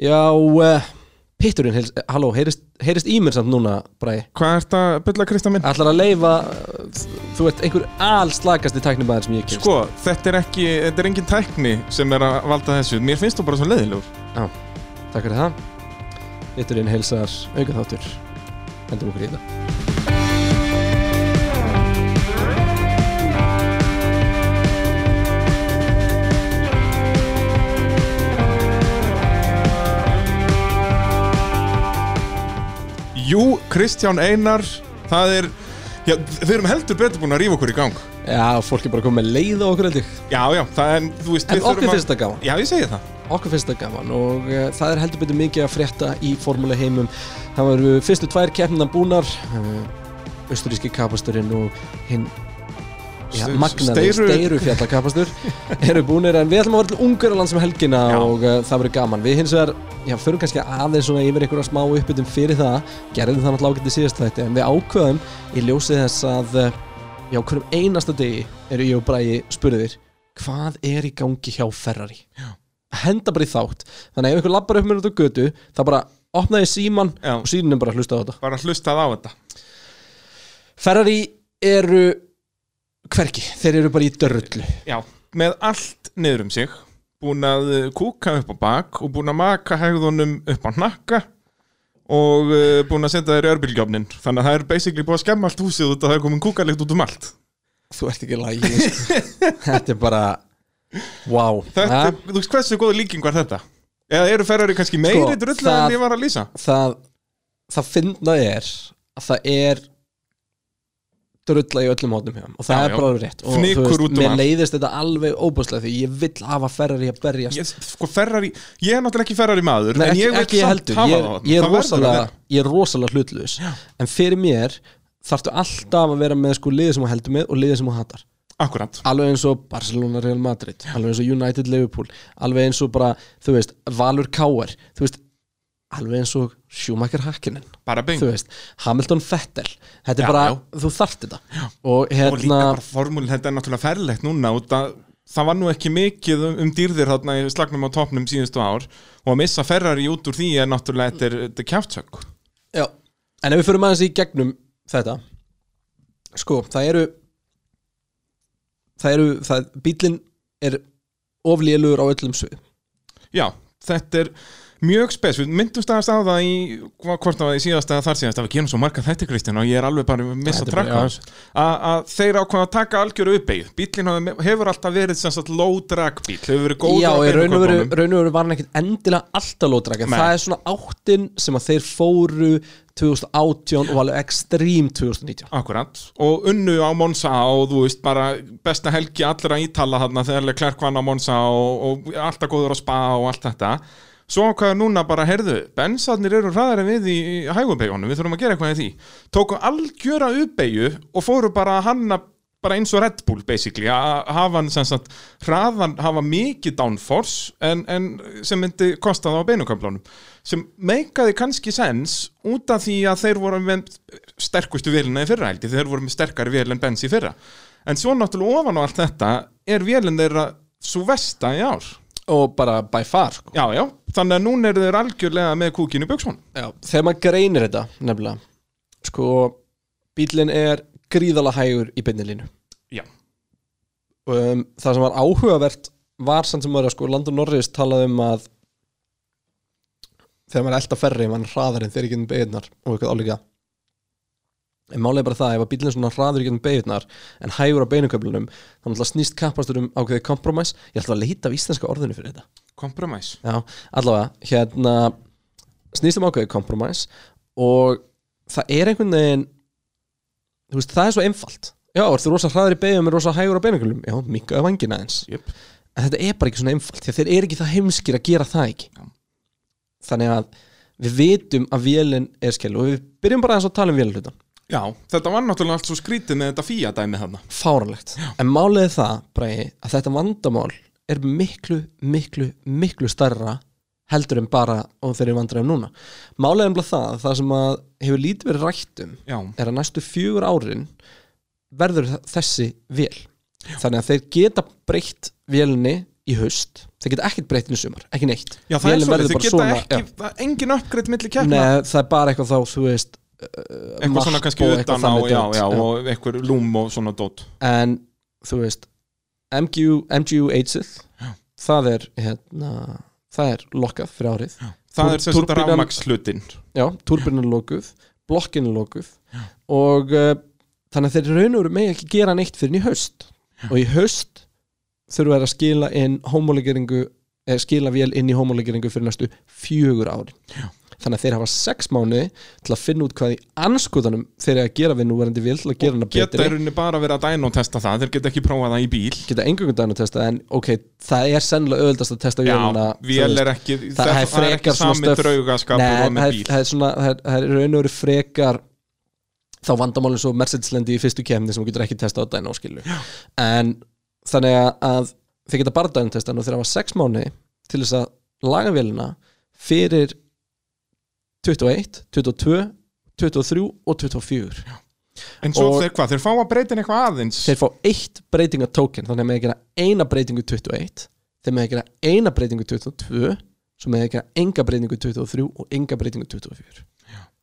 Já, uh, pitturinn, heyrist, eh, halló, heyrist, heyrist í mér samt núna, Bræði Hvað ert að bylla Kristján minn? Ætlar að leifa, uh, þú ert einhver allslagasti tæknibæðar sem ég kynst Sko, þetta er ekki, þetta er engin tækni sem er að valda þessu. Mér finnst þú bara svo leiðilegur. Takk fyrir það. Pitturinn heilsar auka þáttur Hendum okkur í þetta Jú, Kristján Einar, það er Já, við erum heldur betur búin að rífa okkur í gang. Já, fólk er bara komið með leið á okkur held ég. Já, já, það er, þú veist En við þurfum okkur finnst það gaman. Já, ég segi það. Okkur finnst það gaman og uh, það er heldur betur mikið að frétta í formúli heimum Það varu fyrstu tvær keppnina búnar uh, Östuríski kapasturinn og hinn já, Ste- magnaði steyru- steiru fjallakapastur eru búnir en við ætlum að vera til Ungverjaland sem helgina Já. og uh, það verður gaman. Við hins vegar, já, förum kannski aðeins svona yfir einhverja smá uppbytum fyrir það. Gerðum það náttúrulega ágætt í síðast þætti en við ákveðum í ljósið þess að uh, já, hverjum einasta degi eru ég og Bræði spurðir hvað er í gangi hjá Ferrari? Já. henda bara í þátt. Þannig ef ykkur lappar upp út á götu það bara opnaði síman og sínin er bara að hlusta á þetta. Bara hlustað á þetta. Ferrari eru hverki, þeir eru bara í dörrullu Já, með allt niður um sig Búin að uh, kúka upp á bak Og búin að maka hegðunum upp á hnakka Og uh, búin að setja þeir í örbylgjöfnin Þannig að það er basically búin að skemma allt húsið út að það er komin kúkalikt út um allt þú ert ekki lægi sko. þetta er bara wow Þetta, er, þú veist hversu góða líking var þetta? Eða eru ferrari kannski meiri Sko, drull það- en ég var að lýsa? það, það finna er að það er drulla í öllum hóttum hjá og það Já, er bara alveg rétt. Og þú veist, um mér leiðist þetta alveg óbúslega því ég vill hafa Ferrari að berjast. Ég, sko ferrari, ég er náttúrulega ekki ferrari maður Nei, En ekki, ég vil ekki samt heldur, hafa ég, það. ég, er rosalega, ég er rosalega hlutlaus. En fyrir mér þarftu alltaf að vera með sko liðið sem þú heldur með og liðið sem þú hatar. Akkurat. Alveg eins og Barcelona Real Madrid alveg eins og United Liverpool alveg eins og bara, þú veist, Valur Kauer þú veist, alveg eins og Schumacher Hakkinen, Bara bing. Hamilton Vettel, þetta er Já, bara já. þú þarft þetta. Já. og Og líka hérna bara formúlin, þetta er náttúrulega ferlegt núna út að það var nú ekki mikið um, um dýrðir þarna í slagnum á topnum síðustu ár. Og að missa Ferrari út úr því er náttúrulega þetta er, er kjaftsök já. en ef við fyrir aðeins í gegnum þetta sko, það eru það eru, það, bílinn er oflíðlugur á öllum svið Já, þetta er mjög spes, við myndumst aðast á það í hvort það var í síðasta þar síðast að við gerum svo marga þetta Kristján og ég er alveg bara að missa bara- trakka að að þeir ákveða að taka algjöru uppbeigð bílinn hefur alltaf verið sem sagt low drag bíl, hefur verið góður Já, raun og veru, var hann ekkert endilega alltaf lótrak en það er svona áttin sem að þeir fóru 2018 og alveg ekstrím 2019 Akkurat, og unnu á Monza og þú veist bara besta helgi allra ítala þarna þegar Leclerc vann á Monza og, og alltaf góður á spa og allt þetta Svo hvað núna bara, heyrðu, bensarnir eru hraðar en við í, hægumbeigjónum, við þurfum að gera eitthvað í því. Tóku algjöra uppbeigju og fóru bara að hanna bara eins og Red Bull basically, að hafa sagt hraðan, hafa mikið downforce en, en sem myndi kosta það á beinuköflunum. Sem meikaði kannski sens út af því að þeir voru með sterkustu vélina í fyrra hældi, þeir voru með sterkari vél en Benz í fyrra. En svo náttúrulega ofan á allt þetta er vélinn þeirra svo vesta í ár og bara by far sko. já, já, þannig að núna eru þeir algjörlega með kúkinu bjöksson Já. þegar maður greinir þetta nefnilega sko, bílinn er gríðala hægur í beinilínu um, það sem var áhugavert var samt sem var að sko Landon Norris talaði um að þegar maður er elda ferri mann er hraðar en þeir ekki um beigurnar og eitthvað álíka en er bara það ef að bílinn svona hraður ekki um beigurnar en hægur á beinuköflunum þannig að snýst kappastur um ákveðið kompromæs ég ætla að leita af íslenska orðinu fyrir þetta. Kompromæs Já, allavega, hérna snýst um ákveðið kompromæs og það er einhvern veginn þú veist, það er svo einfalt. Já, ertu rosa hraður í beigum og rosa hægur á beinagulum Já, minkaðu vangina eins yep. En þetta er bara ekki svona einfalt því að þeir eru ekki það heimskir að gera það ekki. Já. Þannig að við vitum að vélinn er skell og við byrjum bara að tala um vélhlutan já, þetta var náttúrulega allt svo skrítið með þetta fía dæmi þarna Fáranlegt En málið er það, Bræði, að þetta vandamál er miklu, miklu, miklu starra heldur en bara og þeir eru vandræðum núna. Málið er ennbla það, það sem að hefur lítið verið rætt um já, er að næstu fjögur árin verður þessi vél. Þannig að þeir geta breytt vélinni í haust. Þeir geta ekkert breytt inn í sumar, ekki neitt. Já, það er Vélin svo, verður þeir geta svona- ekki, já. er engin uppgreitt milli keppna. Nei, það er bara eitthvað þá, þú veist Eitthvað svona kannski utan á, já, já, og eitthvað lúm og svona dót en þú veist MGU, MGU 8-ið Já. það er hérna, það er lokkað fyrir árið. Það Túr- er túrbínan- rafmaks já, turbinin er lokuð blokkin er lokuð og uh, þannig að þeir raun og veru með ekki gera neitt fyrir í haust. Og í haust þurfa þeir að skila inn homolegeringu, eða skila vél inn í homolegeringu fyrir næstu fjögur ári Já. Þannig að þeir hafa sex mánuði til að finna út hvað í anskuðanum þeir eru að gera við núverandi vél til að gera hana Geta betri. í rauninni bara verið að dæna og testa það. Þeir geta ekki prófað það í bíl. Geta engungu dæn að testa en ok, það er sennilega öðvöldast að testa vélina er það er frekar svona stöf- og það er, raun og veru frekar þá vandamálinn svo Mercedes-lendi í fyrstu kemni sem þú getur ekki testa á dæna áskilu en þannig að- þeir geta bara dæna testa og þeir hafa sex mánu til þess að laga vélina fyrir 21, 22 23 og 24 En svo og- þeir hvað, þeir fá að breytin eitthvað aðeins? Þeir fá eitt breytingatóken þannig að með að gera eina breytingu 21 þeir með að gera eina breytingu 22 svo með að gera enga breytingu 23 og enga breytingu 24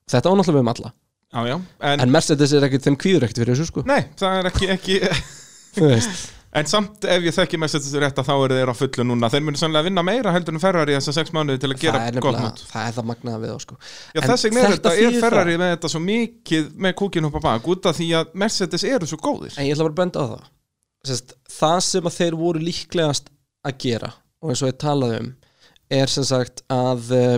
þetta ánáttúrulega við um alla. Já, já, en, en Mercedes er ekkert, þeim kvíður ekkert fyrir þessu sko. Nei, það er ekki, ekki. En samt ef ég þekki með þetta rétt að þá eru þeir á fullu núna. Þeir munu sannlega vinna meira heldur en Ferrari þessar sex mánuði til að gera er gott mót. það er það magnaða við þá sko. Já, þess vegna er þetta er Ferrari það- með þetta svo mikið með kúkinn upp á bak út af því að Mercedes eru svo góðir. En ég ætla bara að benda á það. Sest, það sem að þeir voru líklegast að gera og eins og ég talaði um er sem sagt að uh,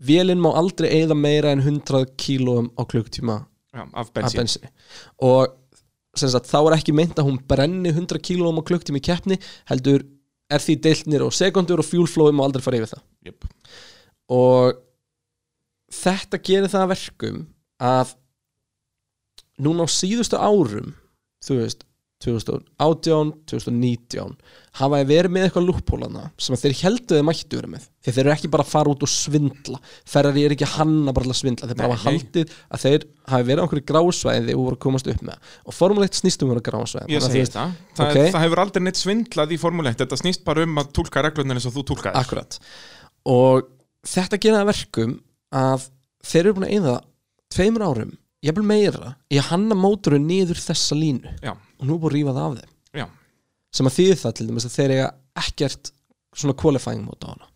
vélinn má aldrei eigða meira en 100 kílóum á klukktíma Já, af bensinni og sagt, þá er ekki meint að hún brenni 100 kílóum á klukktíma í keppni heldur er því deilt nýr á sekundur og fuelflowið má aldrei fara yfir það Jöp. og þetta gerir það að verkum að núna á síðustu árum þú veist 2018, 2019 hafa þeir verið með eitthvað lúppólana sem þeir heldur þeir mættu verið með? Þeir eru ekki bara að fara út og svindla. Ferrari er ekki hanna bara að svindla. Þeir bara hafa haldið að þeir hafi verið á einhverju grásvæði og voru að komast upp með það. og formulegt snýst um vera grásvæði Ég það. Það, ok. er, það hefur aldrei neitt svindlað í Formule 1 Þetta snýst bara um að túlka reglunir eins og þú túlkaðir. Akkurat. Og þetta gera það að verkum að þeir eru búin að eyða tveimur árum, ég vil meira að hanna mótorun niður þessa línu. Já, og nú er búin að rífa það af þeim. Já, sem að þýði það til dæmis að þeir eiga ekkert svona qualifying mót á hana.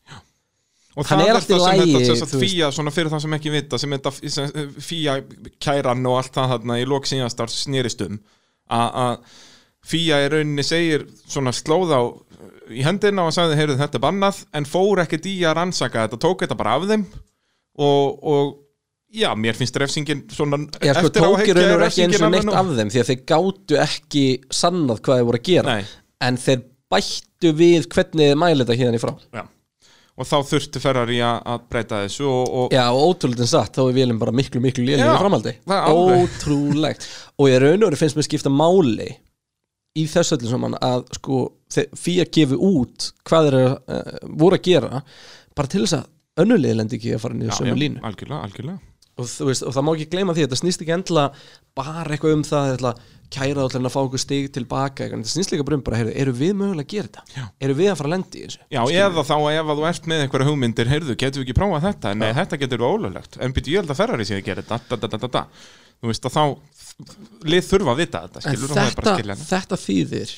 Og Hann það er allt í það sem lagi, þetta sem fía, svona fyrir það sem ekki vita sem þetta fía kæran og allt það þarna í lok síðastar snýrist um. Að fía í rauninni segir svona slóð á í hendina og sagði, heyrðu þetta er bannað en fór ekkert í að rannsaka þetta tók þetta bara af þeim. Og, og já, mér finnst refsingin svona ég sko tókir raunur ekki eins og neitt af þeim því að þeir gátu ekki sannað hvað þeir voru að gera Nei. en þeir bættu við hvernig þeir mæli þetta hérna í frá Já. og þá þurfti Ferrari að, breyta þessu og, og Já, og ótrúlega satt, þá er vélum bara miklu, miklu Já, í framhaldi. Ótrúlegt Og ég raun og veru finnst mér skipta máli í þessu öllu saman að sko, fyrir að gefa út hvað þeir uh, voru að gera bara til þess að önnulegið lendi ekki að fara niður sömu línu algjörlega, algjörlega og, veist, og það má ekki gleyma því þetta snýst ekki endla bara eitthvað um það ætla, kæra allir að fá okkur stig tilbaka þetta snýst líka bara um bara, heyrðu, eru við mögulega að gera þetta? Já. Eru við að fara að lendi í þessu? Já, eða þá ef að þú ert með einhverja hugmyndir heyrðu, getur við ekki prófað þetta? Nei, þetta getur við ólöglegt en byrju, ég held að Ferrari sé að gera þetta da, da, da, þú veist að þá lið þurfa að vita þetta, En skilur þetta, þetta þýðir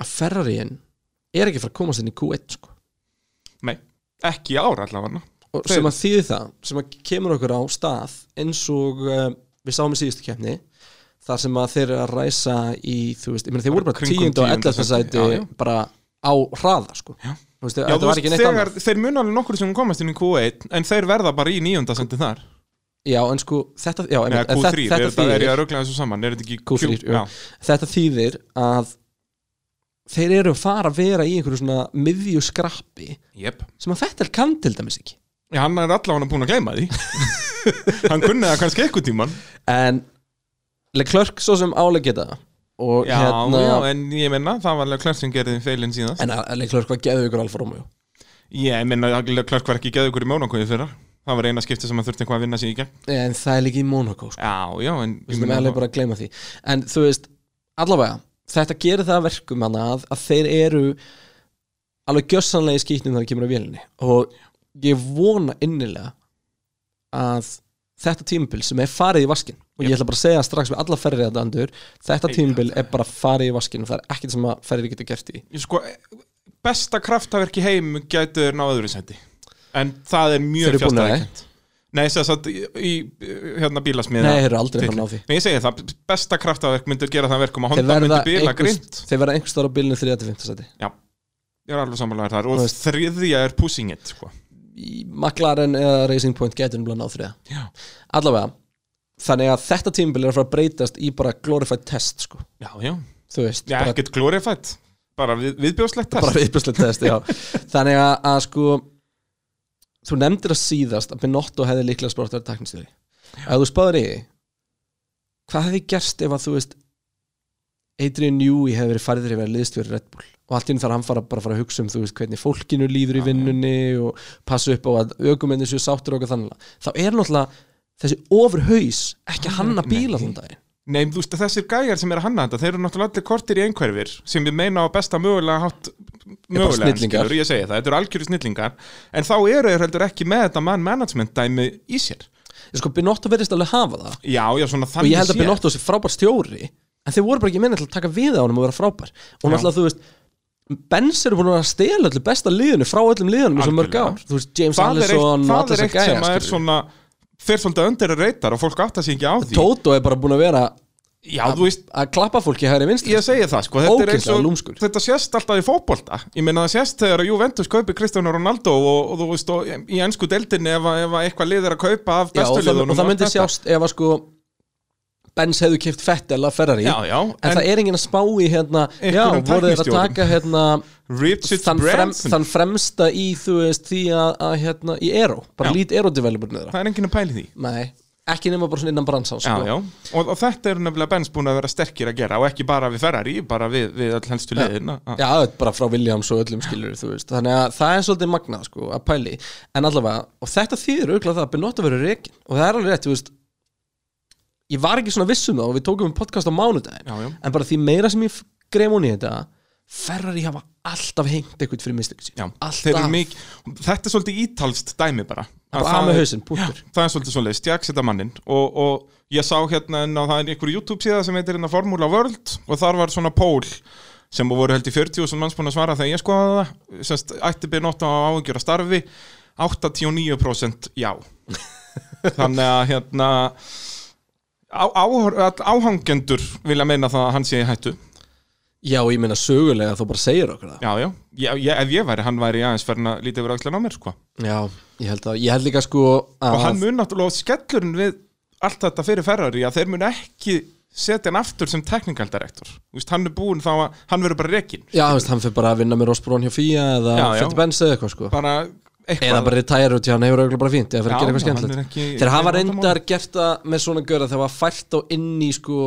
að Ferrariinn er ekki fara að komast inn í Q1 sko. Nei, ekki í ár allavega og Þeir- sem að þýðir það sem að kemur okkur á stað eins og uh, við sáum í síðustu keppni þar sem að þeir eru að ræsa í þú veist, ég meina þeir voru bara tíund og tíunda ellasta sæti, sæti já, já. bara á hraða sko. Já. Þú veist, Já, þetta þú var ekki neitt þegar, annað þeir mun alveg nokkur sem komast inn í Q1 en þeir verða bara í nýjunda sendi þar já, en sko, þetta, já, Nei, en Q3, þetta, þetta, þetta er ég þýðir, að röglega þessu saman er þetta ekki Q3, Q- þetta þýðir að þeir eru að fara að vera í einhverju svona miðju skrappi Jep. sem að þetta er kann til dæmis ekki Já, hann er allavega búin að gleyma því. Hann kunni það kannski eitthvað tíman en Leclerc svo sem áleg geta og Já, hérna já, en ég menna, það var klart sem gerði feilin síðast. En að Leclerc var geðu ykkur Alfa Romeo. Ég menna, klart var ekki geðu ykkur í Mónakói fyrra. Það var eina skipti sem hann þurfti eitthvað að vinna sig í gegn. En það er líka í Monaco sko. Já, já, en við skulum alveg bara að gleyma því. En þú veist, allavega þetta gerir það að verkum hana að, að þeir eru alveg gjössanlega í skýtnum þegar það kemur á vélinni. Og ég vona innilega að þetta tímabil sem er farið í vaskin og ég ætla bara að segja strax við alla ferrið þetta andur þetta tímabil er bara farið í vaskin og það er ekkert sem að ferrið getur gert í. Ég sko, besta kraftaverk í heim gætur ná öðru sendi en það er mjög að fjastæðikent Nei, þess að í, í hérna bílasmiða Nei, þeir eru aldrei fann á því. Nei, ég segi það, besta kraftaverk myndur gera það verkum að Honda myndur bíla grind þeir verða einhvers þar á bilinu 3-5 seti Ég er alveg samanlega þar. Og þriðja er pushing it sko. McLaren eða Racing Point getur um náð þriða allavega, þannig að þetta tímabil er að fara að breytast í bara glorified test sko. já, já, þú veist, já bara, ekkert glorified bara við, viðbjóðslegt test. bara viðbjörnslega test já. þannig að, að sko þú nefndir að síðast að Benotto hefði líklega sport að vera taknistjóri að þú spáður í hvað hefði gerst ef að þú veist Adrian Newey hefði verið farið yfir að liðstjóri Red Bull. Og allt einu þarf hann fara, bara að fara að hugsa um þú veist hvernig fólkinu líður í vinnunni og passa upp á að aukumenni séu sáttur og okkur þannig. Þá er náttúrulega þessi ofurhaus ekki að hanna bíla þann daginn. Nei, þú veist, þessir gæjar sem er að hanna þetta þeir eru náttúrulega allir kortir í einhverfir sem við meina á besta mögulega hátt mögulega, skilur, ég segi það, þetta eru algjöru snillingar. En þá eru þeir heldur ekki með þetta mann management dæmi í sér. Ég sko, Binotto verðist alveg hafa það. Já, já, svona og þannig ég held að. Binotto sé frábær stjóri en þeir voru bara ekki minni til að taka við á honum og vera frábær. Og náttúrulega þú veist Benz eru búin að að stela öllu besta liðinu frá öllum liðunum í svo mörg ár. Þú veist, James það Allison og það allir er þess eitt að sem að er gæja svona þeir svolítið öndir að reytar og fólk átta sig ekki á því. Tóto er bara búin að vera Já, þú veist, að klappa fólki hægri vinstri. Ég segi það sko þetta er og, þetta sést alltaf í fótbolta. Ég meina það sést þegar Juventus kaupi Cristiano Ronaldo og, og þú veist, og í ennsku deildinni ef, að- ef að eitthvað lið er að kaupa af bestu það, liðunum og það myndi sjást ef að sko Benz hefðu kipt Fettel að Ferrari. Já, já, en, það er enginn að spá í hérna já, voru þeir að taka hérna þann, frem, þann fremsta í þú veist því að, að hérna í Aero, bara lít Aero developer niður það er enginn að pæli því. Nei, ekki nema bara svona innan bransans sko. og, og þetta eru nefnilega Benz búin að vera sterkir að gera og ekki bara við Ferrari, bara við, við all helstu að- Já, er bara frá Williams og öllum skilur þannig að það er svolítið magnað sko, að pæli, en allavega og þetta þýðir auðvitað það að Benotto verður reikin og það er alveg rétt, ég var ekki svona viss um það og við tókum um podcast á mánudaginn, Já, já, en bara því meira sem ég greif hún í þetta Ferrari hafa alltaf hengt eitthvað fyrir mistöku sín. Já, Alltaf. þeir eru mikið þetta er svolítið ítalst dæmi bara. Að bara að með er- hausinn, punktur. Það er svolítið svolítið, stjagsetta mannin og, og ég sá hérna en á það er einhver YouTube síða sem heitir hérna Formula World og þar var svona pól sem voru held í 40.000 manns búin að svara þegar ég skoðaði það. Semst ætti B8 á áhugjur að starfi? 89% já. Þannig að hérna á, á, áhangendur vilja meina það að hann sé hættu? Já, ég meina sögulega þú bara segir okkur það. Já, já, ég, ég, ef ég væri, hann væri aðeins fyrir að lítið verið ákveðlega á mér sko. Já, ég held að, ég held líka sko að og hann mun náttúrulega skellurinn við allt þetta fyrir Ferrari að þeir mun ekki setja hann aftur sem Vist, hann er búinn þá að hann verður bara rekin Já, hann fyrir bara að vinna með Rosbrón hjá FIA eða. Fjöndi Benz eða eitthvað sko. Bara eitthvað. Eða bara retire út, já, hann hefur auðvitað bara fínt Eða fyrir að gera eitthvað Já, hann skemmtilegt ekki- Þeir hafa reyndar gert það með svona göra þegar var fært á inn í sko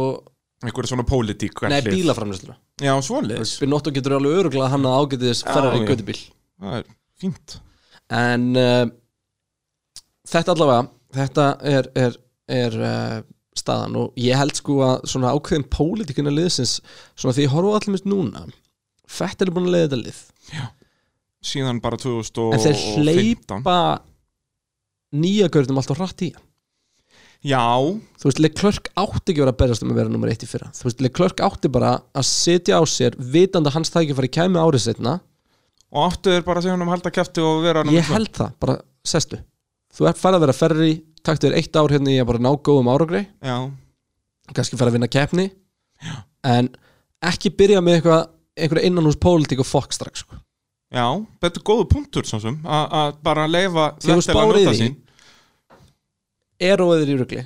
einhverja svona pólitík Nei, bílaframlýslu já, svoleiðis, Binotto getur alveg öruglega hann að ágætið þess Já, ferrar í já. gödubíl það er fínt. En uh, þetta allavega Þetta er, er, er uh, staðan. Og ég held sko að svona ákveðin pólitíkina liðsins svona því horfa allir minnst núna Fett er búin að leiða þetta lið síðan bara 2015 En þeir hleypa nýja görðum alltaf hratt í. Já, Þú veist, Leclerc átti ekki verið að berjast um að vera nummer eitt í fyrra. Þú veist, Leclerc átti bara að setja á sér vitandi að hans tækifæri kæmi árið setna og áttu þeir bara að segja hann um halda kæfti og vera Ég held það, bara sestu. Þú ert farið að vera ferri, taktu þér eitt ár hérna í að bara ná góðum áragri já, kannski fara að vinna keppni. En ekki byrja með einhverja innanhús pólitík og fokk strax sko. Já, þetta er góðu punktur svo sem að bara leifa Vettel að því, sín. eróið er í rugli.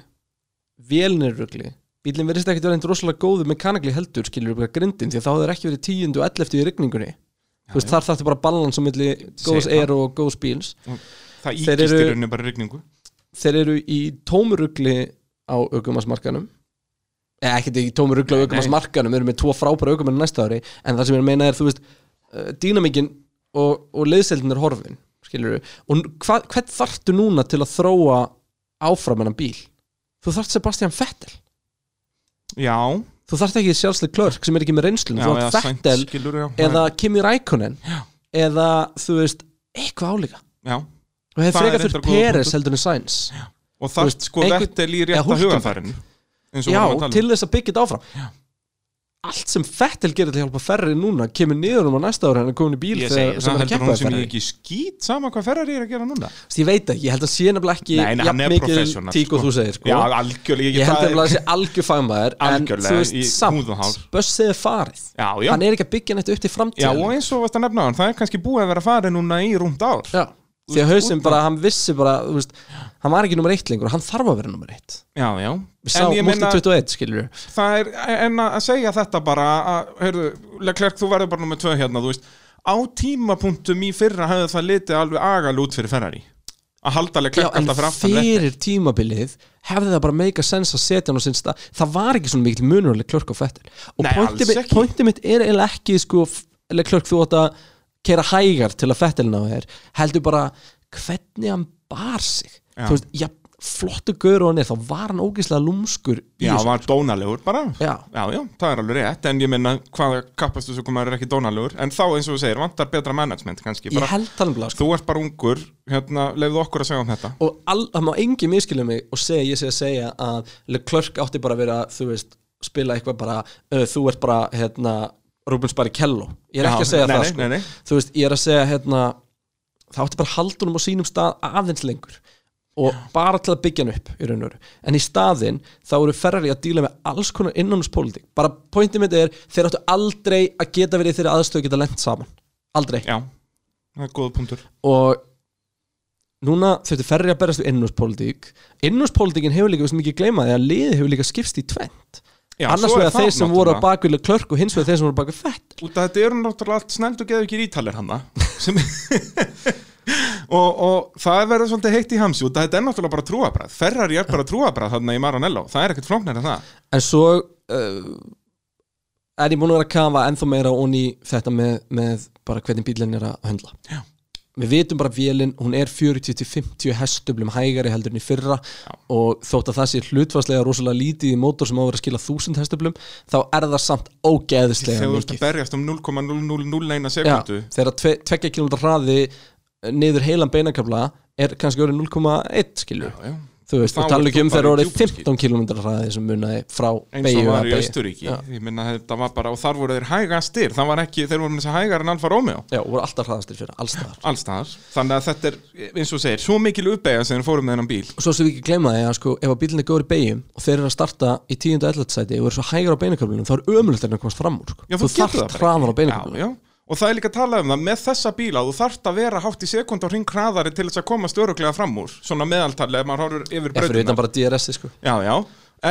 Vélin er í rugli. Bílinn verðist ekkert vera einn rosalega góðu mekanikli heldur skilur upp grindin því að þá hefur ekki verið tíundu og elleftu í rigningunni. Þú veist já. þar þarftu bara balans á milli góðs eró og góðs bíls. Það íkist í rauninni bara rigningu. þeir eru í tómurugli á aukumarsmarkanum eða ekkert í tómurugli á aukumarsmarkanum við erum með tvo frábæra aukumenn næsta ári en það sem ég meina er þú veist uh, dýnamíkin og, og liðseldin er horfin skilur við og hva, hvern þarftu núna til að þróa áfram hennan bíl? Þú þarft Sebastian Vettel. Já, þú þarft ekki sjálfslega klörk sem er ekki með reynslun, þú Sainz, Vettel skilur, já, eða Kimi Rækonen Já. eða þú veist, eitthvað álíka. Já. og hefur frekar fyrir Peres heldur en Sainz. Og veist, sko Vettel í huganfærinu eins og já, að tala um. til þess að byggja þetta áfram. Já. Allt sem Vettel gerir til að hjálpa Ferri núna kemur niður um á næsta ára en er komin í bíl ég þegar- sem það er að keppa sem ég Ferrari ekki skýt sama hvað Ferrari er að gera núna Þess, ég veit ekki, ég held að sé nefnilega ekki Nei, hann jafn mikið tík og sko. þú segir sko. já, algjörlega ég held nefnilega að sé algjör fagmaður en þú veist samt. Bössið er farið já, já. hann er ekki að byggja neitt upp til já, framtíð og eins og varst að nefna hann það er kannski búið að vera farið núna í rúmt ár Já, því að hausinn bara, hann vissi bara veist, hann var ekki nummer eitt lengur hann þarf að vera nummer eitt. Já, já, við sá múlti 21, skilur það er en að segja þetta bara að, heyrðu, Leclerc, þú verður bara nummer tvö hérna, þú veist. Á tímapunktum í fyrra hefði það litið alveg agal út fyrir Ferrari. Að halda Leclerc alltaf fyrir aftan fyrir tímabilið hefði það bara meika sens að setja hann á sinn stað. Það var ekki svona mikil munurlega klörk á fettil og pointið mitt, er eiginlega ekki sko, klörk þú átt að kera hægar til að fettilina á þér heldur bara hvernig hann bar sig Já. þú veist, já, flottu gaur og hann er þá var hann ógeðslega lúmskur já, þessu. var dónalegur bara já, Já, já, það er alveg rétt, en ég minna hvaða komar er ekki dónalegur en þá eins og þú segir, vantar betra management kannski ég bara, held hann bara sko. þú ert bara ungur hérna, leiðu okkur að segja um þetta og það má engi miskilja mig og segja, ég sé að segja að Leclerc átti bara að vera, þú veist spila eitthvað bara, uh, þú ert bara hérna, Rubens Barrichello ég er ekki að segja nei, það nei, sko. nei, þú veist, ég er að segja hérna það átti bara haldunum á sínum stað aðeins lengur. Og bara til að byggja hann upp í raun og veru, en í staðinn þá eru Ferrari að díla með alls konar innanúspólitík bara pointið mitt er, þeir áttu aldrei að geta verið í þeirri aðstöðu geta lent saman. Aldrei, Já, það er góða punktur. Og núna þurfti Ferrari að berast við innanúspólitík innanúspólitíkin hefur líka, við sem ekki gleyma því að liði hefur líka skipst í tvent Já, annars er það þeir sem voru á bakvili klörk og hins vegar þeir sem voru á bakvili fett Út af þetta eru náttúrulega allt snæld og geðu ekki ítalir hann og, og það er verið svolítið heitt í hamsi út af þetta er náttúrulega bara trúabræð Ferrari er bara trúabræð þarna í Maranello, það er ekkert flóknir en það. En svo uh, er ég búin að vera að kafa ennþá meira onni þetta með, með bara hvernig bílinn er að höndla. Já. Við vitum bara að vélinn, hún er 40-50 hestöflum hægari heldur en í fyrra og þótt að það sé hlutfarslega rosalega lítið í mótor sem á að vera að skila 1000 hestöflum þá er það samt ógeðislega þegar þú ert að mikið. berjast um 0,0001 Já, sekundu þegar tve, tvekja km hraði niður heilan beinakabla er kannski orðið 0,1 skilur Já, já. Þú veist, og tala ekki um þegar orðið djúpum skil. 15 km hraði sem munaði frá eins og var að í Já. ég minna þetta var bara, og þar voru þeir hægastir. Það var ekki, þeir voru með þess að hægar en Alfa Romeo. Já, og voru alltaf hraðastir fyrir, allstaðar. Allstaðar, þannig að þetta er eins og segir, svo mikil uppeyja sem þeir fórum með þennan bíl. Og svo sem við ekki glemma því að sko, ef að bílinni góður í beigjum og þeir eru að starta í 10. og 11. sæti og eru svo hægar á beinaköflunum, þá er ömulegt og það er líka að tala um það með þessa bíla þú þarft að vera hátt í sekund á hring hraðari til þess að komast öruglega fram úr svona meðaltali ef maður horfur yfir Já, fyrir utan bara DRS sko. já, já,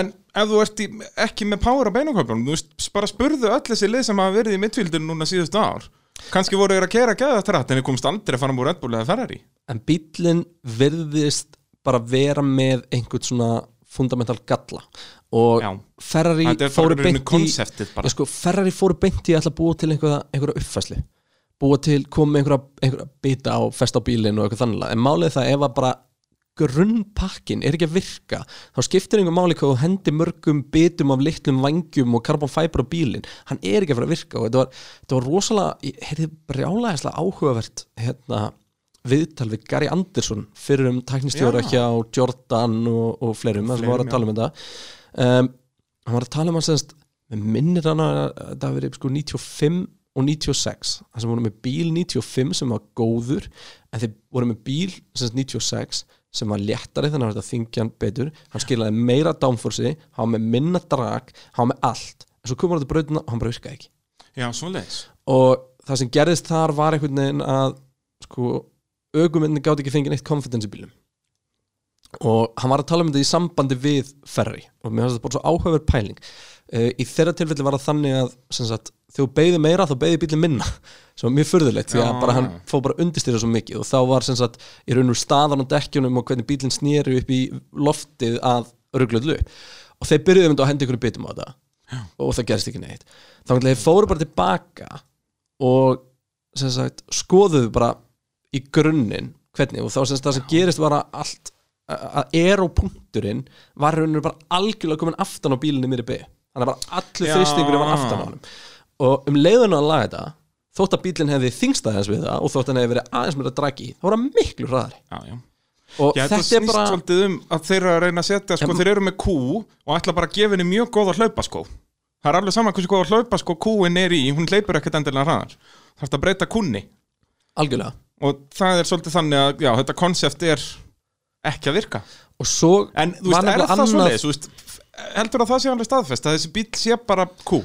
en ef þú ert í, ekki með power á beinaköflunum, þú veist, bara spurðu öll þessi lið sem hafa verið í midfieldinu núna síðustu ár. Kannski voru þeir að kera gæða þetta rætt en þeir komst aldrei fram úr eða Ferrari. En bílinn virðist bara vera með einhvern svona fundamental galla og Já. Ferrari er fóru beint í Já, sko, Ferrari fóru beint í að búa til einhverja, einhverja uppfæslu búa til, koma einhverja, einhverja bita á fest á bílinn og eitthvað þannig en málið það ef að bara grunnpakkin er ekki að virka þá skiptir einhver máli hvað þú hendi mörgum bitum af litlum vangjum og carbon fiber á bílinn, hann er ekki að fara að virka og þetta var, þetta var rosalega ég heyrði brjálæðislega áhugavert hérna viðtal við Gary Anderson fyrir um tæknistjóra Já. hjá Jordan og, og fleirum, það var að tala um þetta um, hann var að tala um hann semst með minnir hann að það hafi verið sko 95 og 96 það sem voru með bíl 95 sem var góður en þeir voru með bíl semst 96 sem var léttari þannig að þetta þingja hann betur. Hann skilaði meira downforce hann var með minna drag, hann var með allt. En svo komur þetta brautina og hann bara virkaði ekki. Já, svo leiðis og það sem gerðist þar var einhvern veginn að sko augumindin gátt ekki fengið neitt confidence í bílum og hann var að tala um þetta í sambandi við Ferri og mér finnst þetta bara svo áhugaverð pæling. Uh, í þeirra tilfelli var það þannig að sagt, þegar þú beigði meira þá beigði bílinn minna. Sem var mjög furðulegt því að bara hann fóð bara undirstýra svo mikið. Og þá var sagt í raun og staðan á dekkjunum og hvernig bílinn snýri upp í loftið að ruglöðlu og þeir byrjuðu um þetta að hendi ykkur bitum á þetta. Já. og það gerist ekki neitt. Þá fóru bara tilbaka og sagt skoðuðu bara í grunninn hvernig. Og þá sem það sem gerist var að allt að aeropunkturinn var rauninu bara algjörlega komin aftan á bílinni mér í B. Hann er bara allur Já. þrýstingur var aftan á honum. Og um leiðinu að laga þetta þótt að bílinn hefði þingst aðeins við það og þótt hann hefði verið aðeins meira dragi þá var hann miklu hraðari. Já, já. Og Já, þetta þetta er snýst bara svolítið um að þeir eru að reyna að setja sko, Já, þeir eru með kú og ætla bara að gefa henni mjög góða hlaupaskó. Það er alveg saman hversu góða hlaupaskó kúin er í hún hleypur ekkert endilega hraðar. Það er að breyta kúnni. Algjörlega. Og það er svolítið þannig að þetta konsept er ekki að virka. Og svo en þú veist, er það þú veist, heldur að það sé alveg staðfest að þessi bíl sé bara kú?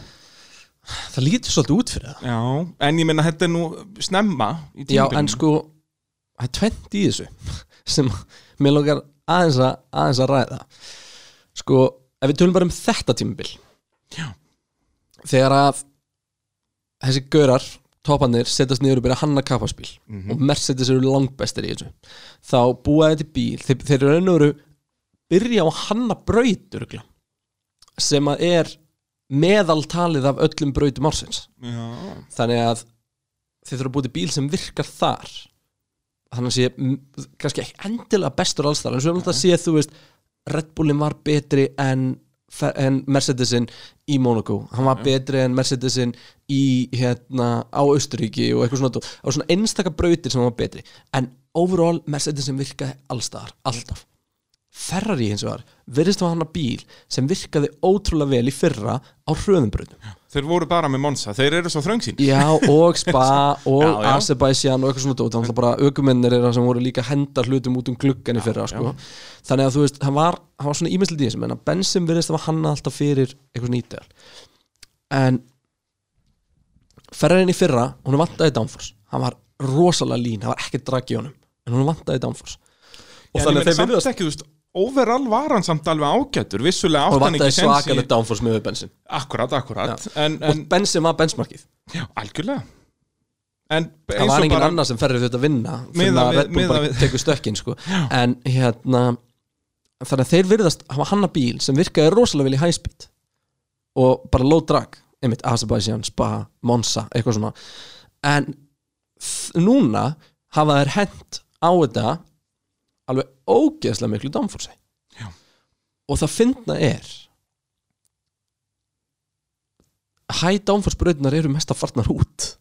Það lítur svolítið út fyrir það. Já, en ég meina þetta er nú snemma já en sko það er tvent í þessu sem mér langar aðeins að, aðeins að ræða. Sko ef við tölum bara um þetta tímabil. Já. þegar að þessi görar topanir setjast niður og byrja að hanna kappaspíl Mhm. og Mercedes eru langbestir í þessu. Þá búa þetta bíl. Þeir, þeir eru og veru byrja á að hanna braut örugglega, sem að er meðaltalið af öllum brautum ársins. Já, þannig að þið þurfa að búið til bíl sem virkar þar. Þannig að sé kannski ekki endilega bestur alls þar en svo er náttúrulega að sé þú veist Red Bullin var betri en, en Mercedesin í Monaco hann var betri en Mercedesin í hérna á Austuríki og eitthvað svona á svona einstaka brautir sem var betri. En overall Mercedesin virkaði allstaðar, alltaf. Ferrari hins vegar virðist að hann að bíl sem virkaði ótrúlega vel í fyrra á hröðumbrautum þeir voru bara með Monza, þeir eru svo þröngsýn Já, og Spa og Já, já. Azerbaijan og eitthvað svona dót. Þannig að bara aukumennir er það sem voru líka að henda hlutum út um gluggan í fyrra sko. þannig að þú veist, hann var, hann var svona ímestld í þessum en að Bensim virðist að var hanna alltaf fyrir eitthvað svona ídeal en ferðarinn í fyrra, hún vantaði downforce. Hann var rosalega lín, hann var ekki drag í honum en hún vantaði downforce. Og en ég þannig meina að þeir samt virðast ekki, þú veist overall var hann samt alveg ágætur vissulega og átt hann ekki sens í svakalega downforce með Bensim akkurat, akkurat. En, og en, Bensim var benchmarkið. Já, algjörlega. En það var og engin annar sem ferði þetta að vinna fyrir Miðað að Red Bull bara tekur stökkin sko. en hérna þannig að þeir virðast hafa hanna bíl sem virkaði rosalega vel í high speed. Og bara low drag einmitt Azerbaijan, Spa, Monza eitthvað svona. En núna hafa þær hent á þetta alveg ógeðslega miklu Já. og það finna er downforce brautunar eru mest að farnar út.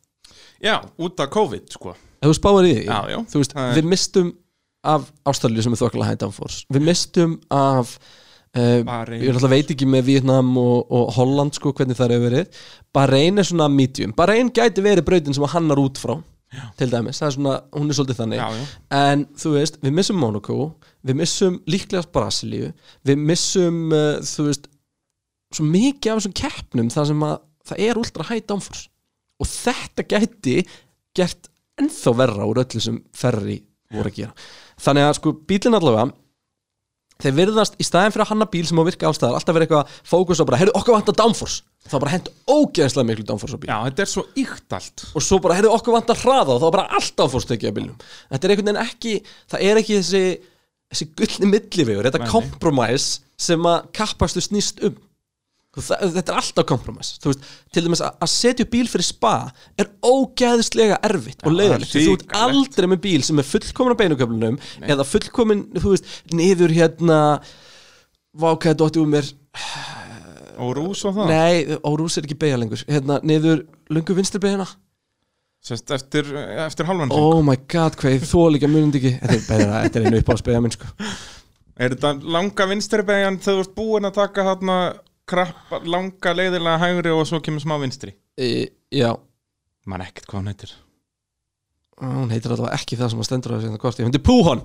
Já, út af COVID sko. Þú spáir í því já, já, þú veist, er- við mistum af Ástralju sem er þokkala high downforce. Við mistum af uh, ég náttúrulega veit ekki með Vietnam og, og Holland sko hvernig það hefur verið. Bahrein er svona medium. Bahrein gæti verið brautin sem að hannar út frá já. til dæmis, það er svona, hún er svolítið þannig. Já, en þú veist, við missum Monaco við missum líklegast Brasilíu við missum, uh, þú veist svo mikið af þessum keppnum þar sem að það er ultra high downforce. Og þetta gæti gert ennþá verra úr öllu sem ferri voru að gera. Þannig að sko bílinn allavega þeir virðast í staðin fyrir að hanna bíl sem á virka allstaðar alltaf verið eitthvað fókus á bara, heyrðu okkur vantar downforce. Þá bara hent ógeðslega miklu downforce á bíl já, þetta er svo ykt allt. Og svo bara, heyrðu okkur vantar hraða. Og þá bara alltaf fórstekja bílnum. Þetta er einhvern veginn ekki, það er ekki þessi þessi gullni millivegur, þetta kompromæs sem að kappastu snýst um þetta er alltaf kompromæs þú veist, til dæmis að, setja bíl fyrir spa er ógeðslega erfitt og Já, leiðilegt, þú ert aldrei með bíl sem er fullkomin á beinuköflunum eða fullkomin, þú veist, niður hérna vákaði dótti úr mér? Og rús og það? Nei, órús er ekki beigja lengur. Hérna, niður lungu vinstri beigina. Sest, eftir, eftir halvan Oh my god, hvað ég þó líka munandi ekki. Þetta er, er einu upp á spegja minn sko. Er þetta langa vinstri beigjan þegar þú ert búin að taka hérna krabba, langa leiðilega hægri og svo kemur smá vinstri. E, Já, man ekkert hvað hún heitir. Hún heitir allavega ekki það sem að stendur á þessu korti. Hún heitir Púhon.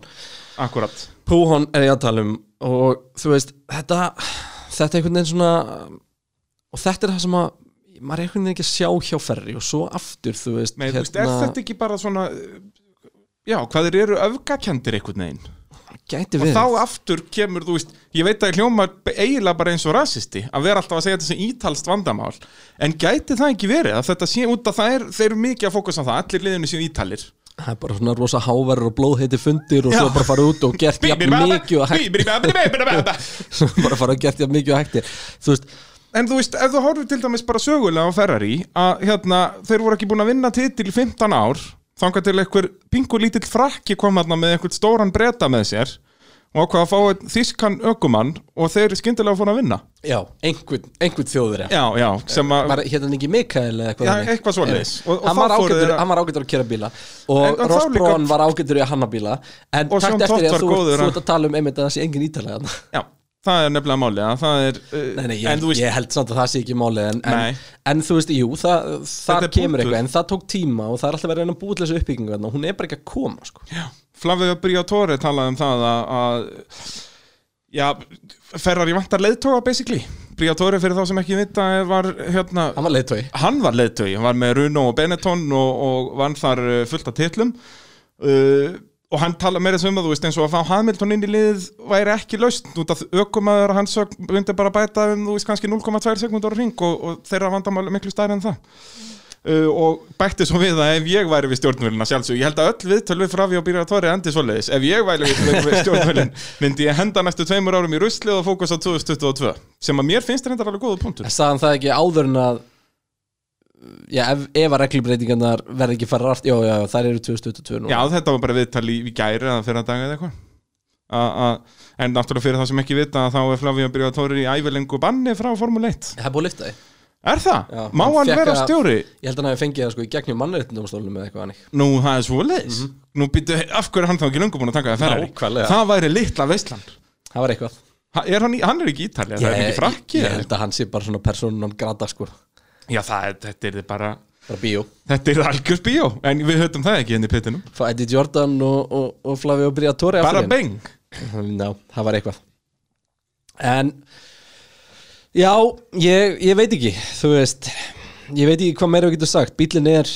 Akkurat. Púhon er ég að tala um Og þú veist, þetta Þetta er einhvern veginn svona Og þetta er það sem að maður er einhvern veginn ekki að sjá hjá ferri og svo aftur, þú veist, Nei, hérna... veist, er þetta ekki bara svona já, hvað þeir eru öfgakendir einhvern veginn gæti og verið. þá aftur kemur, þú veist ég veit að ég hljóma eiginlega bara eins og rasisti að vera alltaf að segja þetta sem ítalst vandamál. En gæti það ekki verið að þetta sé út að það er, þeir eru mikið að fókusa á það allir liðinu séu ítalir? Það er bara svona rosa háverður og blóðheiti fundir og svo bara fara út og gert jafn mikið og en svo bara fara og gert jafn mikið og hægtir þú veist, þú veist, ef þú horfir til dæmis bara sögulega á Ferrari að hérna, þeir voru ekki búin að vinna titil í 15 ár þangað til einhver pingu lítill frakki kom þarna með einhvern stóran breyta með sér og ákvað að fá einn þýskan ökumann og þeir skyndilega fór að vinna. Já, einhvern, einhvern þjóður Já, já, sem að hérna hann ekki Mikael eða eitthvað Já, eitthvað svoleiðis. Hann, var þeir að- kera bíla. Og Ross Braun var ágætur í að hanna bíla. En takt eftir því að þú, ert að tala um einmitt að það sé engin ítalega. Já, það er nefnilega er uh, þú ég, ég held samt að það sé ekki málið en, en, en þú veist, jú, það, það kemur eitthvað en það tók tíma og það er alltaf verið að búið þessu uppbyggingu og hún er bara ekki að koma sko. Flavio Briatore talaði um það að, að Já, Ferrari vantar leiðtóga basically. Briatore fyrir þá sem ekki vita var hérna hann var leiðtói hann var leiðtögi, hann var með Runo og Benetton og, og vann þar uh, fullt af titlum. Uh, og hann tala meira sem um það, þú veist, eins og að fá Hamilton inn í liðið væri ekki laust, út af ökumæður hans myndi bara bæta um, þú veist, kannski 0,2 sekundar á ring og, og þeirra vandamáli miklu stærri en það. Uh, og bætti svo við að ef ég væri við stjórnvölina sjálfsög, ég held að öll við Fravi og Bíratóri endi svoleiðis, ef ég væri við, við stjórnvölin myndi ég henda næstu tveimur árum í ruslið og fókus á 2022 sem að mér finnst reyndar alveg góða punktur en sagðan það ekki áður en að já, ef, ef að reglubreitingarnar verði ekki fara rætt, já, já, já, þær eru 2022 nú Já, þetta var bara viðtal í, gæri eða fyrir að daga eða eitthvað. En náttúrulega fyrir það sem ekki vita þá er Flavio Briatore í ævilengu banni frá Formule 1 það er búið að lifta því. Er það? Já, Má hann hann vera að- stjóri? ég held að hann hafi fengið það sko í gegnum mannréttindumstólunum eða eitthvað hannig Nú, það er svoleiðis. Nú býttu, af hverju er hann þá ekki löngu búin að taka það Ferrari? Nákvæmlega. Það væri litla veistland það var eitthvað. Er hann, hann er ekki í Ítalja, það er ekki frakki ég, held að hann sé bara svona persónun grata sko Já, það þetta er bara bara bíó. Þetta er algjör bíó, en við höfum það ekki inn í pittinum Fá Eddie Jordan og, og, og Flavio Briatore Bara aftur inn. beng Já, það var eitthvað. En Já, ég, ég veit ekki Þú veist Ég veit ekki hvað meira við getum sagt. Bílinn er,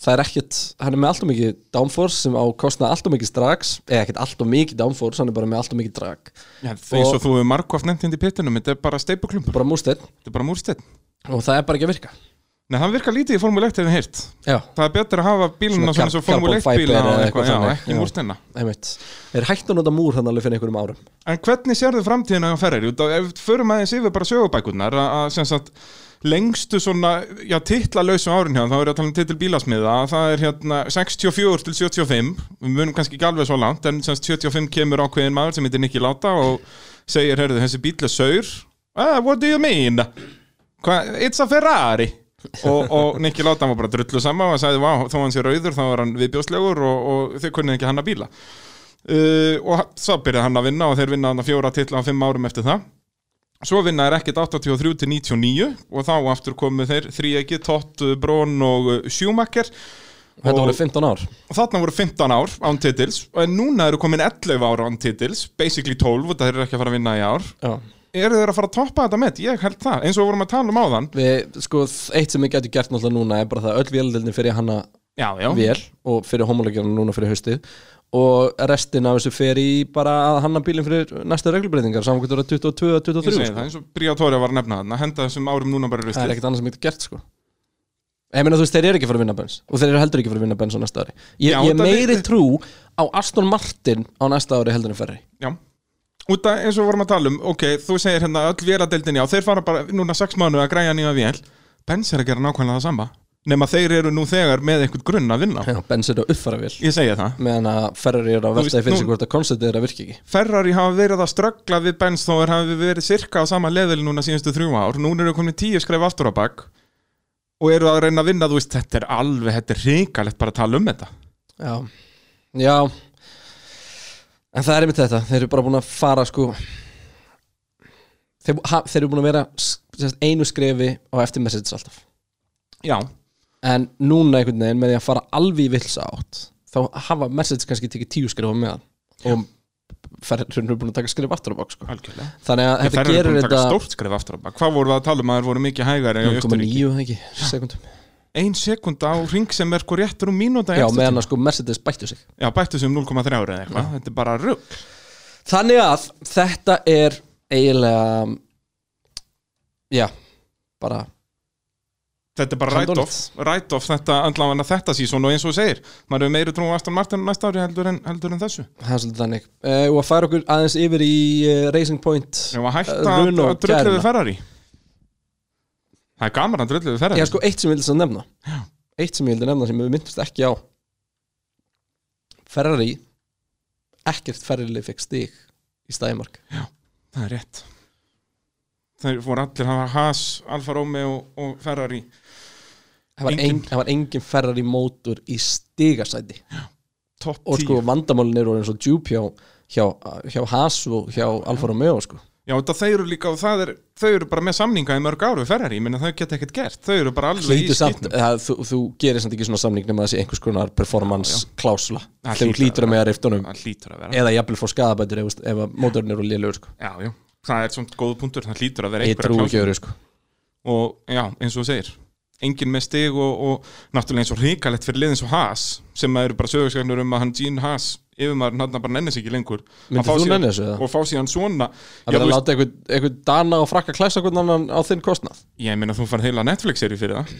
það er ekkert Hann er með allt og mikið downforce sem á kostna allt og mikið strax. Eða ekkert allt og mikið downforce Hann er bara með allt og mikið drag. Já, eins og þú hefur margóft nefnt inn í pittinum Þetta er bara steipuklump, Bara múrsteinn. Þetta er bara múrsteinn Og það er bara ekki að virka. Nei, það virkar lítið í Formule 1 hefur heyrt. Já, Það er betur að hafa bíluna Svona svona svo carbon Formule 1 fiber bíla ekki múrstenna einmitt. Þeir hættu að nota múr þannig alveg fyrir einhverjum árum. En hvernig sérðu framtíðina á við förum aðeins yfir bara sögubækurnar að, sem lengstu svona, já, titlalausu árin hjá þá er ég að tala um titil bílasmiða það er hérna 64 til 75 við munum kannski ekki alveg svo langt en sem sagt 75 kemur ákveðin maður sem heitir Nicky Láta og segir, herðu, þessi bíl er saur. Ah, what do you mean? It's a Ferrari. Og, og Nicky Láta var bara drullu sama og sagði, vá, þó hann sé rauður þá er hann viðbjóðslegur og, og þau kunnið ekki hanna bíla. Uh, og svo byrjaði hann að vinna og þeir vinna hann að fjóra titla á fimm árum eftir það. Svo vinna er ekkert 83 til 99 og þá aftur komu þeir þrýegi, Tott, Brón og Schumacher. Þetta Og- voru 15 ár. og þarna voru 15 ár án titils og núna eru komin 11 ár án titils basically 12, þetta þeir eru ekki að fara að vinna í ár. Já eru þeir að fara að toppa þetta með? Ég held það, eins og við vorum að tala um áðan. Við, sko, eitt sem við getum gert náttúrulega núna er bara það að öll véldildin fyrir hana Já, já, vel og fyrir homologjarna núna fyrir haustið. Og restin af þessu fer í bara að hanna bílinn fyrir næsta reglubreitingar er 22 og ég 23 segi sko. það, eins og Briatore var að nefna þarna henda þessum árum núna bara í það er ekkert annað sem getur gert sko. Ég meina þú veist, þeir eru ekki að fara að vinna bens og þeir eru heldur ekki að fara að vinna bens á næsta ári. Ég, Já, ég meiri við- trú á Aston Martin á næsta ári heldur en ferri Já Út af eins og við vorum að tala um, ok, þú segir hérna öll véladeildin já, þeir fara bara núna 6 mánu að græja nýja vél. Benz er að gera nákvæmlega það sama nema þeir eru nú þegar með eitthvað grunn að vinna. Já, bens eru að uppfara vel Ég segja það. Meðan að ferri eru að veltaði fyrir sig hvort að konceptið er að virka ekki. Ferrari hafa verið að ströggla við Benz þó er hafi verið cirka á sama level núna síðustu þrjú ár. Núna eru komin tíu skref aftur á bak og eru að reyna að vinna, þú veist, þetta er alveg þetta er ríkalegt bara að tala um þetta. Já, já En það er einmitt þetta Þeir eru bara búin að fara sko Þeir, ha, þeir eru búin að vera sérst, einu skrefi á eftir Mercedes alltaf. Já, En núna einhvern veginn með því að fara alveg í vilsa átt þá hafa Mercedes kannski tekið tíu skrefa með og ferrinn eru búin að taka skref aftur á bak sko. Þannig að þetta er taka þetta stórt skref aftur á bak. Hvað voru það að tala um að þeir voru mikið hægari í Östuríki? 0,9 ekki, sekundum Ein sekund á ring sem er sko réttur um mínúta Já, meðan að sko Mercedes bættu sig. Já, bættu sem 0,3 ára eða eitthvað. Þetta er bara rugg Þannig að þetta er eiginlega Já, bara Þetta er bara Handónýtt. write-off Write-off þetta andláðan þetta sísón og eins og segir maður hefur meiri trú á Aston Martin næsta ári heldur en, heldur en þessu. Það er svolítið þannig. Uh, Og að færa okkur aðeins yfir í uh, Racing Point Ef að hætta Eh, að, Runo að drullu gæruna. við Ferrari Það er gaman að drullu við Ferrari Já, sko, eitt sem ég vildi nefna. Já. Eitt sem ég vildi nefna sem við myndust ekki á. Ferrari Ekkert Ferrari fekk stig í stæðimark það er rétt. Þeir voru allir að hafa Haas, Alfa Romeo og Ferrari. Það var, Engin- það var engin ferrar í mótor í stigasæti. Top 10 og sko vandamálin eru eins og djúp hjá, hjá, hjá Haas og hjá Alfa Romeo sko Já, þeir eru líka það er, þau eru bara með samninga í mörg áru Ferrari, ég minna þau geta ekkert gert. Þau eru bara alveg í samt, skýtnum það, þú, þú gerir samt ekki svona samning nema þessi einhvers konar performance klásula. Það þegar þú hlýtur að með að riftunum. Það eða jafnvel fór skadabætur ef, ef mótorinn eru lélugur sko. Já, já, það er svona góð punktur, það hlýtur að vera einhverja trú klásul. ekki öðru sko. og já, eins og þú segir enginn með stig og, og náttúrulega eins og hrikalegt fyrir liðins og Haas sem eru bara sögurskegnur um að Haas yfirmaður hann bara nennis ekki lengur Að myndir fá þú síðan- nenni þessu eða? og fá síðan svona. Að vera þú að láta einhvern, dana og frakka klæsa hvern annan á þinn kostnað. Ég meina þú farið heila Netflix-seri fyrir það.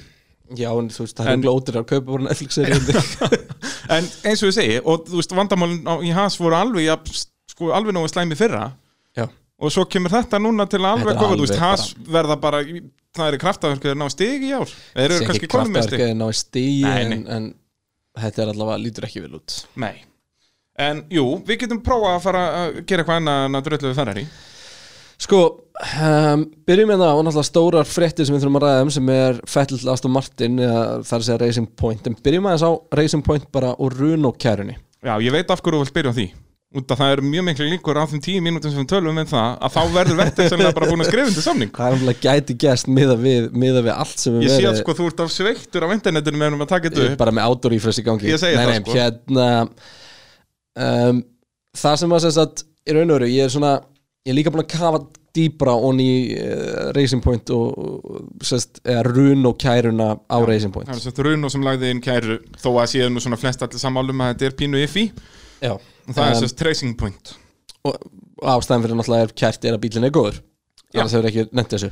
Já, en þú veist, það er glótir að kaupa bara Netflix-serið en eins og ég segi, og þú veist vandamálin á, í Haas voru alveg ja, sko, alveg nógu slæmi fyrra. Já, og svo kemur þetta núna til að alveg er koma, þú veist, Haas verða bara það er í kraftaverku þeir ná stig í ár. Þeir eru kannski ekki konum með stig. kraftaverkið ná í stíi Nei, en, en þetta er allavega, lítur ekki vel út. Nei En jú, við getum prófað að fara að gera eitthvað annað en að dröllu við Ferrari. Sko, um, byrjum með það og náttúrulega stórar fréttir sem við þurfum að ræða um sem er Fettel til Aston Martin eða það að segja Racing Point. En byrjum aðeins á Racing Point bara og Runo kærunni. Já, ég veit af hverju þú vilt byrja á því. Út að það eru mjög miklu líkur á þeim tíu mínútum sem við tölum um það að þá verður vettir sem bara búin að skrifa undir samning. Það er alveg gæti gæst miða við, miða við allt sem við Ég sé að sko þú ert af sveiktur á internetinu meðan að taka þetta upp. bara með outdoor refresh í gangi. Ég segi nei, það, nei, sko. hérna um, það sem að segja að í raun og veru, ég er svona ég er líka búin að kafa dýbra onni í uh, Racing Point og, og sest, eða Runo kæruna á Racing Point. Það er svolítið Runo sem lagði inn kæru þó að séu nú svona flest allir sammálum að þetta er pínu Já, og það er Um, svolítið tracing point. og ástæðan fyrir náttúrulega er kært er að bílinn er góður. Já. Annars hefur ekki nefnt þessu.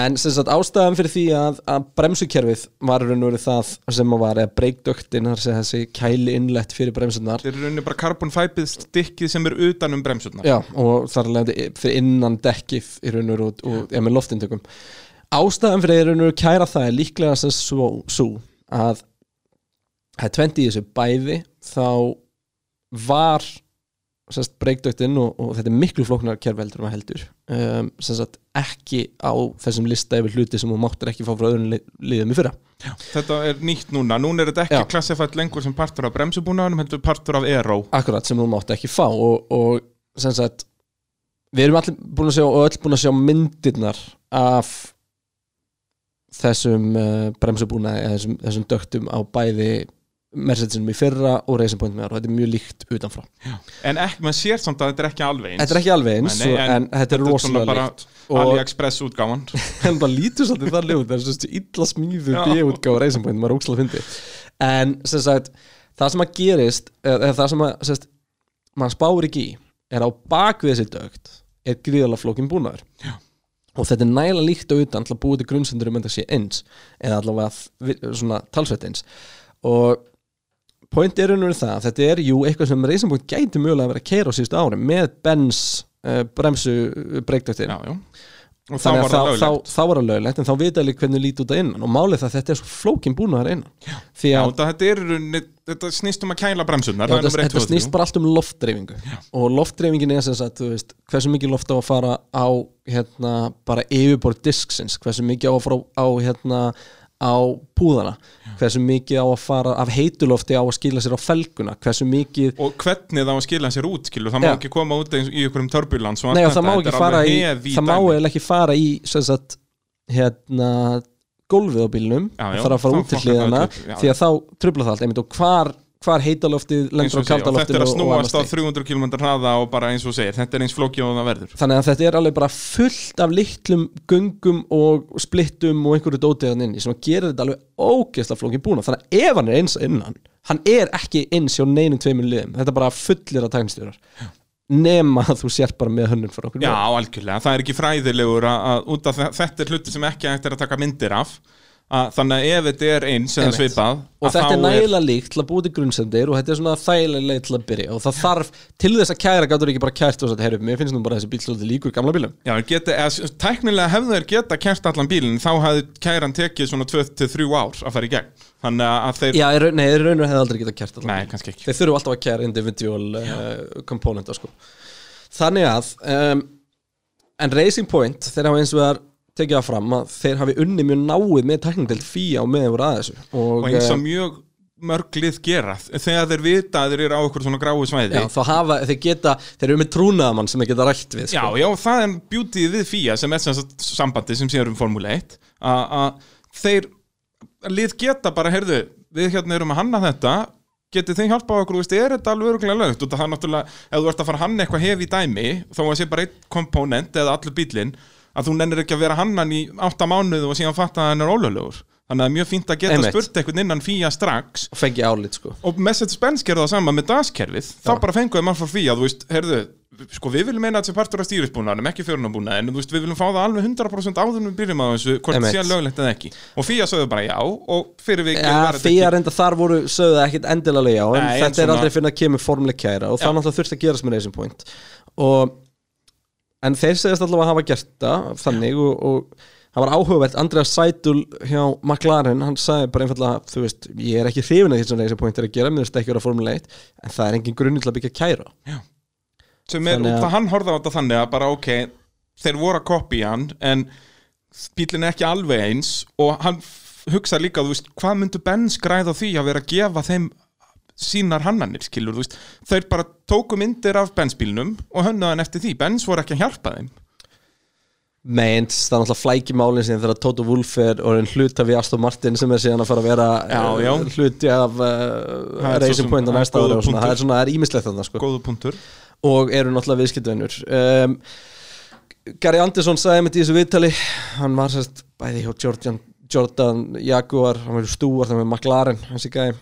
En sem sagt ástæðan fyrir því að, að bremsukerfið var raun og veru það sem var eða breykdöktin þar sem þessi kæli innlett fyrir bremsunar Þetta er í rauninni bara carbon fiber stikkið sem er utan um bremsurnar. Já, og þar leðandi fyrir innan dekkið í raun og veru og, og ja, með loftintökum. Ástæðan fyrir raun og veru kæra það er líklega sem svo, svo að er 20 í þessu bæði þá var breykdöktinn og, og þetta er miklu flóknar en maður heldur. Um, sérst ekki á þessum lista yfir hluti sem þú máttir ekki fá frá öðrum li liðum í fyrra. Þetta er nýtt núna, núna er þetta ekki Já. klassifætt lengur sem partur af bremsubúnaðunum heldur partur af aero. Akkurat sem þú mátti ekki fá og, og sagt við erum allir búin að sjá og öll búin að sjá myndirnar af þessum uh, bremsubúnaði þessum, þessum döktum á bæði Mercedesinum í fyrra og Racing Point með þar og þetta er mjög líkt utanfrá. En ekki, maður sér samt að þetta er ekki alveg eins. Þetta er ekki alveg eins Nei, nei, en en, þetta er rosalega líkt. AliExpress útgáfan. En það lítur svolítið það ljóð það er svona illa smíðu Já. B-útgáfa Racing Point, maður er ókslega fyndi en sem sagt, það sem að gerist eða það sem að, sem sagt, maður spáir ekki í, er á bakvið þessi dögt er gríðalega flókin búnaður. Já. og þetta er nægilega líkt á utan til að búið til grunnsendur um þetta sé eins eða allavega talsveit eins. Og point er raunverið það að þetta er jú eitthvað sem Racing Point gæti mögulega að vera að keira á síðustu ári með Benz uh, bremsu breykdöktin Já, já. Og þá var að það löglegt. þá var það löglegt en þá vita alveg hvernig lítið út að innan og málið það að þetta er svo flókin búnaðar innan. Já. því Já, að þetta, þetta, er, þetta snýst um að kæla bremsunar Já, þetta, þetta snýst bara allt um loftdreyfingu og loftdreyfingin er sem sagt, þú veist, hversu mikið loft á að fara á hérna, bara yfirborð disksins, hversu mikið á að fara á hérna, á púðana. Hversu mikið á að fara af heitulofti á að skila sér á felguna. Hversu mikið Og hvernig það á að skila sér út, skilur Það má Já. ekki koma út í einhverjum allt og það má ekki fara í það má ekki fara í sagt, hérna gólfið á bílnum það þarf að fara út til það hliðana því að þá trubla það allt. Og hvar, hvar heitaloftið lendur á kaldaloftinu Þetta er að snúast á slíkt. 300 km hraða og bara eins og segir Þetta er eins flóki og það verður. Þannig að þetta er alveg bara fullt af litlum göngum og splittum og einhverju dótiðan inni sem að gera þetta alveg ógeðslega flókin búna þannig að ef hann er eins innan hann er ekki eins hjá neinum tveimur liðum. Þetta er bara fullir af tæknstjórar nema að þú sér bara með hönnun fyrir okkur. Já, algjörlega, það er ekki fræðilegur að, að þe- þetta er hluti sem ekki hægt er að taka myndir af að, þannig að ef þetta er eins eða svipað og þetta er nægilega líkt til að búið til grunnsendir og þetta er svona þægilega leið til að byrja. Og það þarf, til þess að kæra gætur ekki bara kært og sagt, heyrðu, mér finnst nú bara þessi bíl svolítið líkur gamla bílum Já, geti, eða, tæknilega hefðu þeir geta kært allan bílinn þá hefði kæran tekið svona 2-3 ár að fara í gegn. Þannig að þeir, Já, í raun- nei, þeir raunur hefði aldrei getað kært allan nei, bíl. kannski ekki. Þeir þurfu alltaf að kæra individual uh, componenta sko. Þannig að um, En Racing Point, þeir hafa eins og það tekið það fram að þeir hafi unni mjög náið með tekningdelt fíja og voru að þessu. Og, og eins og eh, mjög mörg lið gera þegar þeir vita að þeir eru á okkur svona gráu svæði. Já, þá hafa, þeir geta, þeir eru með trúnaðamann sem þeir geta rætt við Já, sko. já, það er beauty við FIA sem er sem sambandi sem séur um Formule 1 að þeir lið geta bara, heyrðu, við hérna erum að hanna þetta getið þeim hjálpa á okkur, veist, er þetta alveg öruglega lögt? Og það er náttúrulega, ef þú ert að fara að hanna eitthvað hef í dæmi, þó að sé bara einn komponent eða allur bílinn, að þú nennir ekki að vera hannan í átta mánuðu og síðan fatta að hann er ólöglegur. Þannig að það er mjög fínt að geta Einmitt. spurt eitthvað innan FIA strax. Og fengi álit sko. og Mercedes-Benz gerði það sama með DAS-kerfið. Þá bara fenguði mann frá FIA, þú veist, heyrðu sko við viljum meina að þetta sé partur af stýrisbúnaðanum ekki fjörunabúnaði, en þú veist, við viljum fá það alveg 100% áður en við byrjum á þessu, hvort það sé löglegt eða ekki. Og FIA sögðu bara já, og fyrir var þetta fyrir reynda þar voru sögðu ekkit endilega já, en Nei, en þetta er svona- aldrei fyrir að kemur formuleik kæra og það Já. náttúrulega þurft að gerast með Racing Point. Og en þeir segast allavega að hafa gert það þannig og, og það var áhugavert. Andreas Seidul hjá McLaren hann sagði bara einfallega, þú veist ég er ekki hrifin af því sem Racing Point er að gera mér finnst ekki að vera Formule 1, en það er engin grunni til að byggja kæra. Sem er, að- hann horfði á þetta þannig að bara ok, þeir voru að kopja hann en bílinn er ekki alveg eins og hann hugsaði líka, þú veist, hvað myndu Benz græða á því að vera að gefa þeim sínar hannanir, skilur, þú veist. Þeir bara tóku myndir af Benz-bílnum og hönnuðu hann eftir því, Benz voru ekki að hjálpa þeim. Meint, það er náttúrulega flæki málinn sem þegar Toto Wolff er orðin hluta við Aston Martin sem er síðan að fara að vera Já, eh, já. hluti af uh, Racing Point á næsta ári og svona, það er svona, það er ímislegt þarna sko. Góðu punktur. Og eru náttúrulega viðskiptvinnur um, Gary Anderson sagði með þessu viðtali hann var sérst bæði hjá Jordan, Jordan Jaguar, hann var stúar þannig með McLaren hans í gæði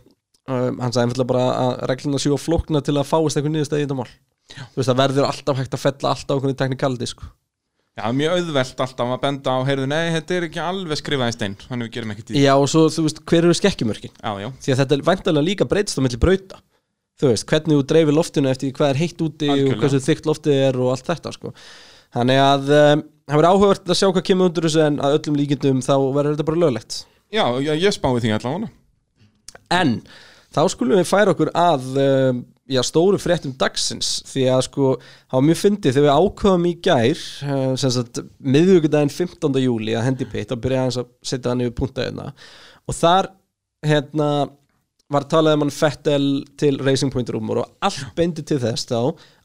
um, hann sagði einfallega bara að regluna séu á flókna til að fáist eitthvað nýðustæði í þetta mál þú veist það verður alltaf hægt að fella alltaf okkur teknikaldi sko Já, mjög auðvelt alltaf að benda á, heyrðu, nei, þetta er ekki alveg skrifað í stein, þannig við gerum ekki tíð. Já og svo þú veist hver eru skekkjumörkin Já, já, því að þetta er væntalega líka breytst á milli brauta þú veist, hvernig þú dreifir loftinu eftir hvað er heitt úti Algjörlega. og hversu þykkt loftið er og allt þetta sko. þannig að um, það verður áhugavert að sjá hvað kemur undir þessu en að öllum líkindum þá verður þetta bara löglegt já, já ég spáði því allavega. en þá skulum við færa okkur að um, já, stóru fréttum dagsins. Því að sko, það var mjög fyndið þegar við ákveðum í gær miðvíkudaginn 15. júli að hendi pitt og byrja aðeins að setja hann yfir puntaðina og þar hérna var talað um hann Fettel til Racing Point rúmur og allt beindi til þess þá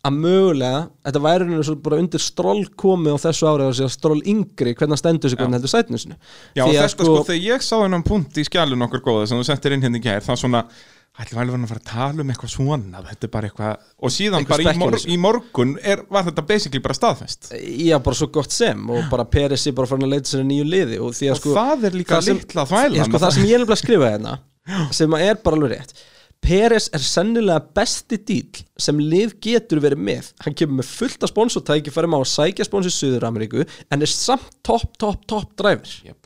að mögulega, þetta væri henni svo bara undir stról komið á þessu ári og stról yngri hvernig stendur sig hvernig heldur sætinu sinu Já, þetta sko, þegar ég sá þennan punkt í skjálun okkur góða sem þú settir inn hérna í gær, þá svona, ætlum alveg að fara að tala um eitthvað svona, þetta er bara eitthvað, og síðan Eitthvað bara í, mor í morgun er, var þetta basically bara staðfest. Já, bara svo gott sem og bara Peres er bara farin að leita sér nýju liði og Og sko það er líka litla þvælan. Já, sko, það sem ég er nefnilega að skrifa hérna sem er bara alveg rétt Peres er sennilega besti dýl sem lið getur verið með hann kemur með fullt af sponsortæki fyrir maður að sækja spons í Suður Ameríku en er samt topp, topp, topp driver Jöp.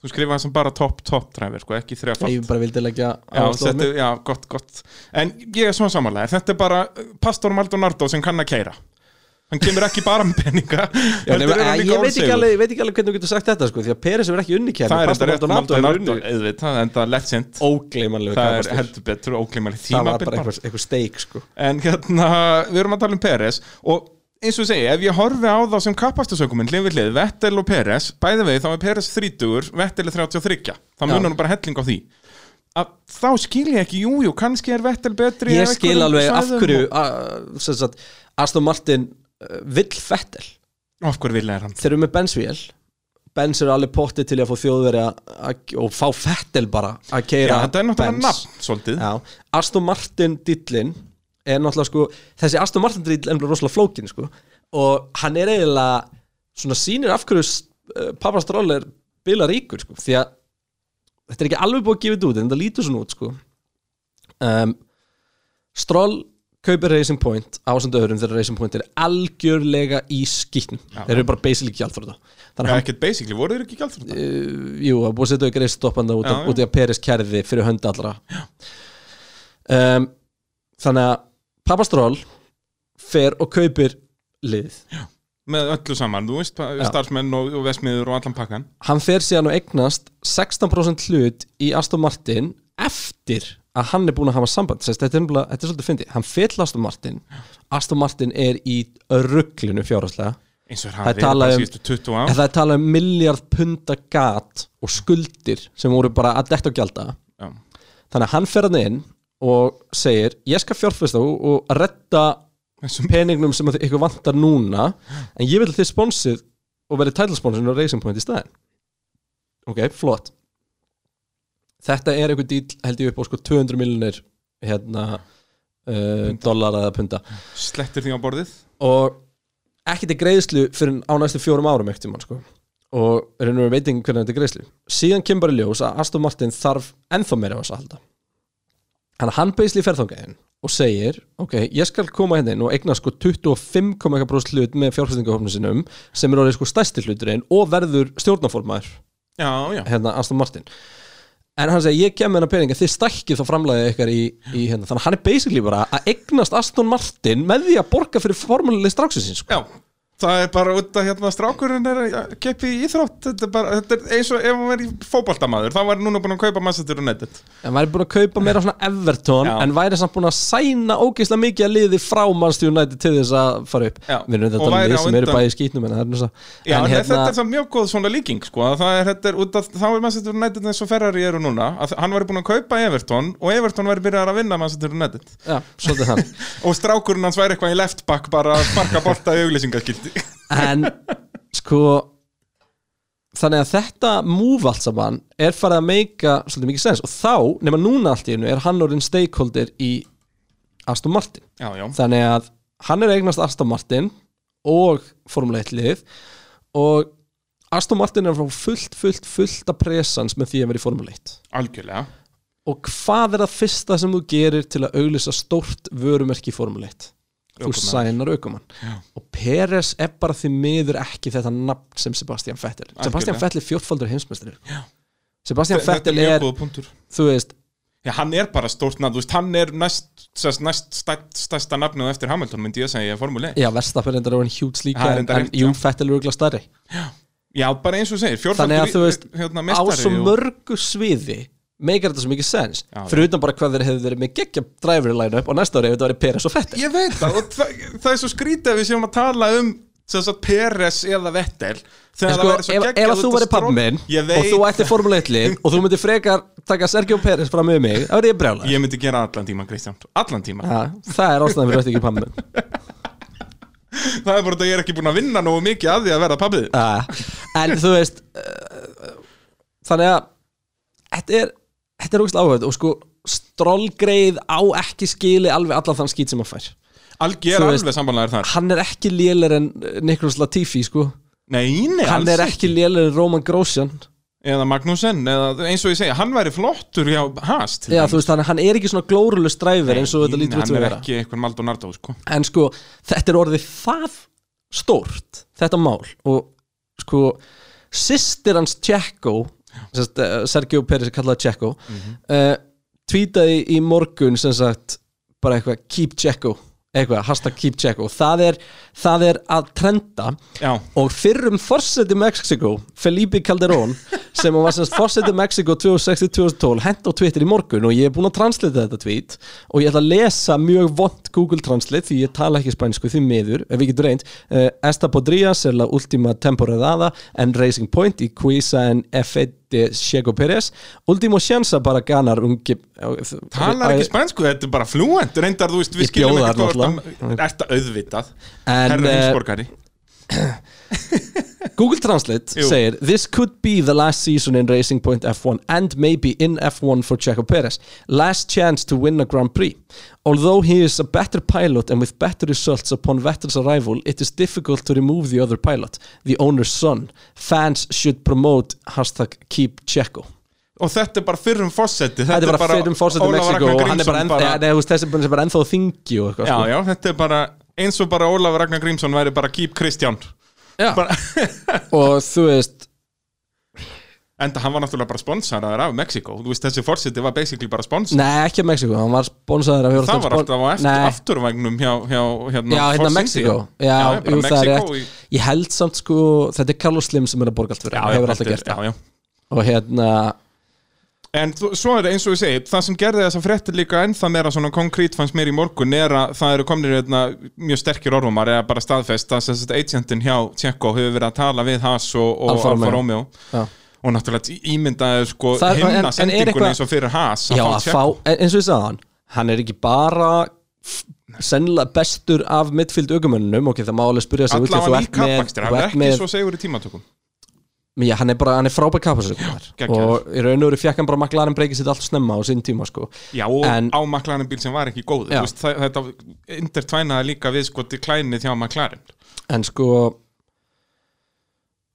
Þú skrifaði sem bara top, top driver, sko, ekki þrjafald. ég bara vildi leggja Já, áherslu á þetta, mig. já, gott, gott. En ég er svona samanlega, þetta er bara uh, Pastor Maldonardo sem kann að keira. Hann kemur ekki bara með peninga Já, er hann ég, veit ekki alveg, veit ekki alveg hvernig þú getur sagt þetta sko, því að Peres hefur ekki unni kemur Það er þetta rétt Maldonardo, auðvitað, það er legend. Ógleymanlegu Það er heldur betur óglimalega það var bara eitthvað steik sko. En hérna, við erum að tala um Peres Og eins og segi, ef ég horfi á þá sem kapastusökuminn hlið við hlið, Vettel og Peres Bæði við, þá er Peres 30, Vettel er 33 Það Já. munar nú bara helling á því. Að þá skil ég ekki, jú, jú, kannski er Vettel betri ég skil alveg af hverju Aston Martin uh, vill Fettel Af hverju vilja er hann? þeir eru með Bensvél Bens eru alveg pottið til að fá þjóðveri og fá Fettel bara að keira er Já, Aston Martin dillin er náttúrulega sko þessi Aston Martin dill er náttúrulega rosalega flókin sko. Og hann er eiginlega svona sýnir af hverju uh, Papa Stroll er bila ríkur sko því að þetta er ekki alveg búið að gefa þetta út en þetta lítur svona út sko. Um, Stroll kaupir Racing Point ásand öðrum þegar Racing Point er algjörlega í skýtnum Já. þeir eru bara basically gjald fyrir það Já, ekkert basically, voru þeir ekki þetta? uh, jú, það búið að setja auka reist stoppanda út, af- að Peris kærði fyrir hönd allra. Um, þannig að Papa Stroll fer og kaupir lið. Með öllu saman, þú veist, Já. starfsmenn og, og vesmiður og allan pakkan. Hann fer síðan og eignast 16% hlut í Aston Martin eftir að hann er búin að hafa samband. Sest, þetta, er, nefnilega- þetta er svolítið fyndið, hann fyll Aston Martin. Aston Martin er í rugglinu fjárhagslega. Eins og Það hann er talað um- síðustu 20 en ár það er talað um miljard punda gat og skuldir sem voru bara að dekta og gjalda. Já. þannig að hann fer hann inn og segir ég skal fjárfesta og, og Þessum- peningnum sem ykkur vantar núna en ég vil þið sponsið og verið tætlsponsin á Racing Point í staðin ok, flott. Þetta er einhver dýl held ég upp á sko 200 miljonir hérna uh, dollara eða punda. Slettir því á borðið. Og ekki til greiðslu fyrir á næstu fjórum árum ekkert tímann sko. Og reynum við veitingum hvernig þetta er greiðslu. Síðan kemur bara ljós að Aston Martin þarf ennþá meira á þess að halda hann beisli ferðangæðin og segir, ok, ég skal koma hérna inn og eigna sko 25,1% hlut með fjárfæstingahofnum sinum sem er orðið sko stærsti hluturinn og verður já, hérna Aston Martin. En hann segir, ég kem með hennar peninga þið stækkið þá framlæðið ykkar í, í hérna. Þannig hann er basically bara að eignast Aston Martin með því að borga fyrir formúlið stráksins sko. já það er bara út að hérna strákurinn er að keppi í íþrótt. Þetta er, bara, þetta er eins og ef hann verið fótboltamaður þá var núna búin að kaupa Manchester United. En væri búin að kaupa meira svona Everton Já. en væri samt búin að sæna ógeðslega mikið að liði frá Manchester United til þess að fara upp. Já. við erum þetta að lið á sem eru bæði í skýtnum en það er Já, en, en þetta er samt mjög góð svona líking sko, að það er, þetta er út af, þá er Manchester United eins og Ferrari eru núna, að hann væri búin að kaupa Everton og Everton væri byrjað að vinna svolítið hann og strákurinn hans væri eitthvað í left back bara að sparka en sko þannig að þetta move allt saman er farið að meika svolítið mikið sens og þá, nema núna allt í einu er hann orðin stakeholder í Aston Martin. Já, já, þannig að hann er eignast Aston Martin og Formule 1 lið. Og Aston Martin er fá fullt, fullt, fullt að presans með því að vera í Formule 1 algjörlega. Og hvað er það fyrsta sem þú gerir til að auglýsa stórt vörumerki í Formule 1 þú sænar aukumann og Peres er bara því miður ekki þetta nafn sem Sebastian Vettel. Sebastian. Vettel er fjórfaldur heimsmeistari. Sebastian Vettel er, punktur. þú veist Já, hann er bara stórt nafn, þú veist, hann er næst, næst stærsta nafnu eftir Hamilton, myndi ég að segja, Formule 1 já, Verstappen reyndar er hann hjúts líka er en, en já. Vettel er auðvitað stærri. Já, bara eins og segir, þannig að þú veist, hérna, á svo mörgu sviði meikar þetta svo mikið sens fyrir utan bara hvað þeir hefðu verið með geggja driver line up og næsta ári ef þetta verið Peres og Vettel. Ég veit það, og það, það er svo skrítið að við séum að tala um Peres eða Vettel þegar sko, það væri svo ef, geggjað ef að þú verið stról- pappi minn og þú ætti Formule 1 lið og þú myndir frekar taka Sergio Peres fram með mig þá er ég brjála ég myndi gera allan tíma, Kristján. Allan tíma, ja, það er ástæðan fyrir að ekki pappi minn. Það er bara þetta ég er ekki búin að vinna nógu mikið að því að verða pappið en þú veist uh, þannig að þetta er þetta er ógæslega áhugað og sko strólgreið á ekki skili alveg allan þann skýt sem hann fær. Algi er Þú alveg sambanlegar þar. hann er ekki lélir en Niklas Latifi sko. Nei, nei, hann alls er ekki lélir en Roman Grosjean. Eða Magnussen, eða eins og ég segja Hann væri flottur hjá Haas til Já, dæmis. þú veist, hann, hann er ekki svona glórulus dræfir eins og þetta lítur út Hann að er vera. ekki eitthvað Maldonardo, sko. En sko, þetta er orðið það stórt, þetta mál og sko sýstir hans Tjekko sest, uh, Sergio Peris er kallað Tjekko. Mhm. uh, tweetaði í morgun sem sagt, bara eitthvað keep Tjekko, eitthvað, hashtag keep Tjekko. Það er, það er að trenda. Já, og fyrrum forseti Mexiko Felipe Calderón sem var semst forseti Mexiko 2006-2012 hent á Twitter í morgun og ég er búinn að translita þetta tweet og ég ætla að lesa mjög vond Google Translate því ég tala ekki spænsku því miður ef við getum reynd uh, Esta podría ser la última temporada en Racing Point y quiza en F1 de Checo Pérez. Último chance para ganar un talar ekki spænsku, þetta er bara fluent. Reyndar, þú veist, við skiljum ekki það Ertu auðvitað Herra eh, heimsborgari Google Translate Jú. segir This could be the last season in Racing Point F1 and maybe in F1 for Checo Perez last chance to win a Grand Prix. Although he is a better pilot and with better results upon Vettel's arrival it is difficult to remove the other pilot the owner's son. Fans should promote hashtag keep Checo. Og þetta er bara fyrrum fósetti Þetta er bara fyrir um fórsetið Mexiko og hann er bara, ennþá, er þingi og eitthvað Já, sko. já, þetta er bara eins og bara Ólaf Ragnar Grímsson væri bara keep Kristján Já. bara, og þú veist Enda hann var náttúrulega bara sponsoraður af Mexiko Þú veist, þessi fórseti var basically bara sponsor Nei, ekki af Mexiko, hann var sponsaður af Það var alltaf á eftir, Nei. afturvagnum hjá, hjá hérna, Já, hérna Mexiko. Já, já, jú, rétt í, Ég held samt sko, þetta er Carlos Slim sem er að borga allt fyrir já, hefur alltaf er- gert það. Og hérna, En svo er eins og ég segi, það sem gerði þess að fréttir líka ennþá meira svona konkrét fannst mér í morgun er að það eru komnir hérna, mjög sterkir orðumar eða bara staðfest að agentin hjá Tjekko hefur verið að tala við Haas og, og Alfa Alfa, Romeo. Já. og náttúrulega ímyndaði sko Það er sendingunni eins og fyrir Haas Já, fá eins og ég sagði hann Hann er ekki bara sennilega bestur af midfield aukumönnum ok, það má alveg spyrja sig út allavega með- kappakstur, er ert ekki svo segur í tímatökum Já, hann er bara, hann er frábæð kapasökunar og í raun og veru fekk hann bara maklarinn breykið sitt allt snemma á sinn tíma sko Já, og En- á McLaren bíl sem var ekki góð veist, það, þetta intertvænaði líka við sko til klænið hjá McLaren en sko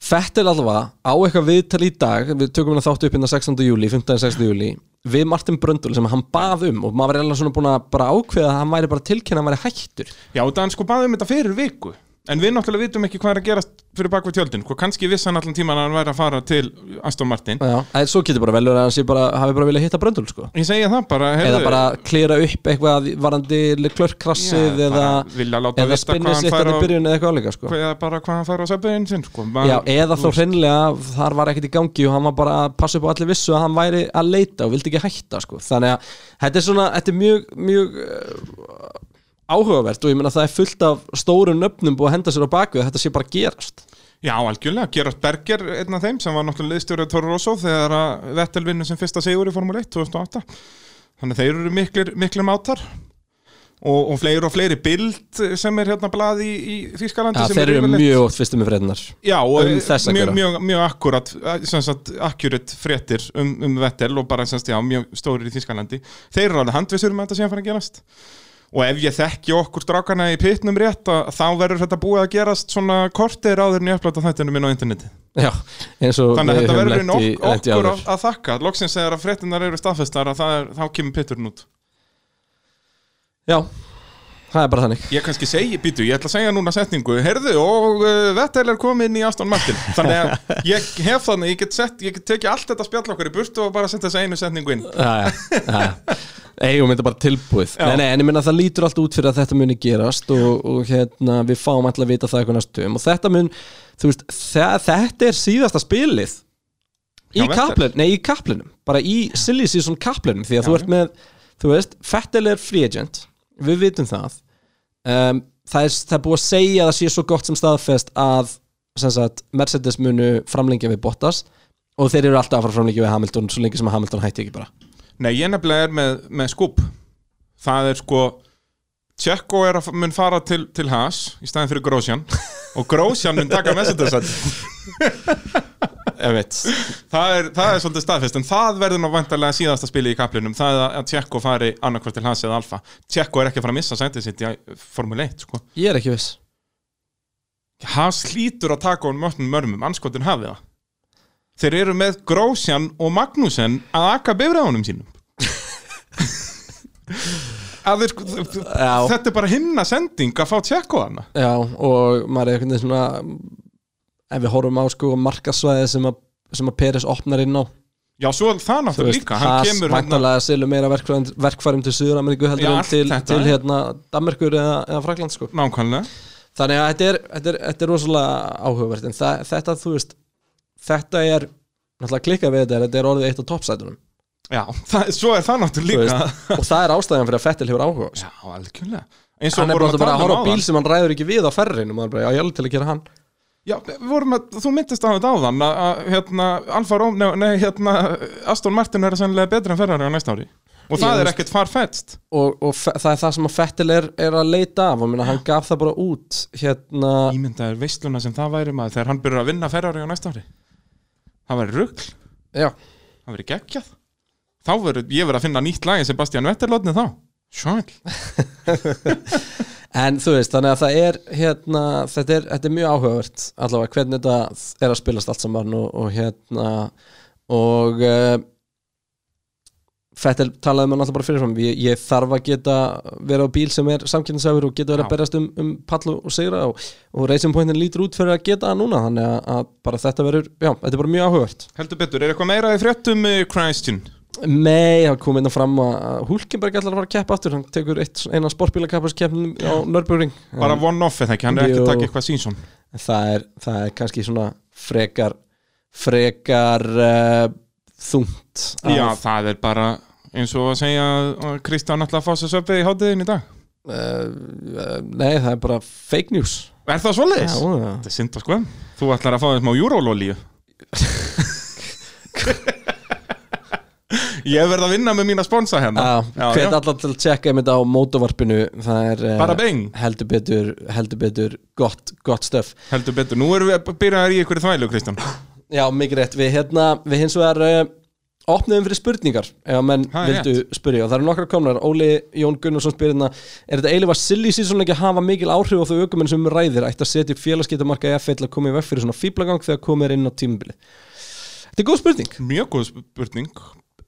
Fettel allavega á eitthvað viðtal í dag við tökum hann þáttu upp á 16. júli 15. 16. júli við Martin Bröndul sem hann bað um og maður var eiginlega svona búin að bara ákveða að hann væri bara tilkynna að hann væri hættur Já, þetta hann sko baði um þetta fyrir viku En við náttúrulega vitum ekki hvað er að gerast fyrir bakvið tjöldin Hvað kannski vissi hann allan tíman að hann væri að fara til Aston Martin Já, en svo getur bara vel verið að hann bara, hafi bara viljað hitta Bröndul sko Ég segja það bara eða bara klýra upp eitthvað varandi klörkrassið eða, bara vilja láta eða sitt fær að á- byrjun eða eitthvað álíka sko. eða bara hvað hann fær á söpbiðin sinn sko. Já, eða þá hreinlega þar var ekkert í gangi og hann var bara að passa upp á allir vissu að hann væri að leita og vildi ekki hætta sko. þannig að þetta er svona þetta er mjög, mjög áhugavert og ég meina það er fullt af stórum nöfnum búið að henda sér á baku þetta sé bara gerast. Já, algjörlega, Gerard Berger einn af þeim sem var náttúrulega liðstjórið Toro Rosso þegar að Vettel vinnu sem fyrsta sigur í Formule 1 2008 Þannig þeir eru miklir, miklir mátar. Og, og fleiri og fleiri bild sem er hérna blaði í, í Þýskalandi ja, sem þeir eru yfirleitt- mjög oft fyrstum með frednar Já, um mjög, mjög, mjög akkurat accurate fréttir um, um Vettel og bara sagt, já, mjög stórir í Þýskalandi. Þeir eru alveg handvissur um að þetta sé að fara að gerast og ef ég þekki okkur strákana í pitnum rétt þá verður þetta búið að gerast svona kortir áður en ég upplata þættinu minn á interneti. Já, þannig að þetta verður lent inn í- ok lent í okkur að, að þakka. Loksins þegar að fréttinar eru staðfestar er, þá kemur pitturinn út. Já, það er bara þannig. Ég kannski segi, býtu, ég ætla að segja núna setningu. Heyrðu, og uh, Vettel er komin í Aston Martin. Þannig að ég hef þannig ég get, sett, ég get tekið allt þetta spjall okkar í burtu og bara setja þessa einu setningu inn. Já, já, já. Eigum þetta bara tilbúið. Nei, nei, en ég minna það lítur allt út fyrir að þetta muni gerast og, og hérna, við fáum alltaf að vita það eitthvað næstum. Og þetta mun, þú veist þetta er síðasta spilið í Já, Vettel. kaplin, nei í kaplinum. Bara í silly season kaplinum því að Já, þú ert með, þú veist, Fettel er free agent, við vitum það um, það, er, það er búið að segja að það sé svo gott sem staðfest að sem sagt, Mercedes munu framlengja við Bottas og þeir eru alltaf að fara framlengja við Hamilton svo lengi sem að Hamilton hætti ekki bara. Nei, ég nefnilega er með, með skúp. Það er sko Tjekko er að mun fara til, til Haas í staðin fyrir Grósjan og Grósjan mun taka Mercedes það er, það er svolítið staðfest en það verður nú vantarlega síðasta spili í kaplinum. Það er að Tjekko fari annarkvært til Haas eða Alfa. Tjekko er ekki að fara að missa sætið sitt í Formule 1 sko. Ég er ekki viss. Haas hlýtur að taka honum mötnum mörmum. Anskotin hafið það. Þeir eru með Grósjan og Magnussen að aka bifræðunum sínum. Þeir, þetta er bara himna sending að fá Tjekko hana Já, og maður er veginn svona ef við horfum á sko markasvæði sem að, sem að Peres opnar inn á. Já, svo er það náttúrulega líka. Kemur hérna væntanlega selur meira verkfærum, til Suður-Ameríku heldur Já, en til, þetta. til hérna Danmarkur eða, eða Frakland sko. Nákvæmlega. Þannig að þetta er, þetta er, þetta er rosalega áhugavert. En það, þetta, þú veist þetta er, náttúrulega klikkað við þetta er, þetta er orðið eitt á toppsætunum. Já, það, svo er það náttúrulega líka. og það er ástæðan fyrir að Fettil hefur áhuga. Já, algjörlega. Og hann er bara, að horfa um bíl áðan. sem hann ræður ekki við á ferrinu maður bara, já, ég er alveg til að gera hann Já, við vorum að, þú myndist á þetta áðan að, að hérna, Alfa Róm, nei, nei, hérna Aston Martin er sennilega betri en Ferrari á næsta ári. Og það Ég er ekkert farfetst. Og, og það er það sem að Fettil er, er að leita af. Og minna, hann gaf það bara út hérna, Ímyndaður veisluna sem það væri maður þegar hann byrjar að vinna Ferrari á næsta ári. Það væri rugl, já, það væri geggjað. Þá verður, ég verður að finna nýtt lagi Sebastian Vettel lotni þá. Sjöl en þú veist þannig að það er hérna, þetta er, þetta er mjög áhugavert allavega hvernig þetta er að spilast allt saman og, og hérna og uh, Fettil talaði með náttúrulega bara fyrirfram. Ég, ég þarf að geta vera á bíl sem er samkynnsæfur og geta verið að berjast um, um pall og sigra og, og Racing Pointin lítur út fyrir að geta það núna þannig að, bara þetta verður, já, þetta er bara mjög áhugavert. Heldur betur, er eitthvað meira í fréttum uh, Christian? Nei, það kom inn að fram að Hulkenberg ætlar að fara að keppa aftur. Hann tekur eitt, eina sportbílakapparskeppnum á Nörbjörning Bara one-off eða ekki, hann er ekki að taka eitthvað sínsson það er, það er kannski svona frekar frekar uh, þungt Já, það er bara eins og að segja að Kristján ætla að fá sér söpvið í hátiðin í dag. Uh, uh, Nei, það er bara fake news. Er það svoleiðis? Já. Þetta er synd að sko Þú ætlar að fá þess má júrólólíu Ég verð að vinna með mína sponsa hérna. Já, hvet allar til að tjekka einmitt á mótovarpinu. Það er eh, beng. heldur betur, heldur betur gott, gott stöf Heldur betur, nú erum við að byrja í ykkur þvælu, Kristján. Já, mikið rétt, við hérna við hins vegar uh, opniðum fyrir spurningar ef að menn er vildu spyrja. Og það eru nokkra komnar, Óli Jón Gunnarsson spyrir hérna er þetta eiginlega silly season ekki að hafa mikil áhrif á þau aukumenn sem um ræðir? Ætti að setja upp félagskiptamarka í F1 til að koma í veg fyrir svona fíblagang þegar komið er inn á tímabili Þetta er góð spurning. Mjög góð spurning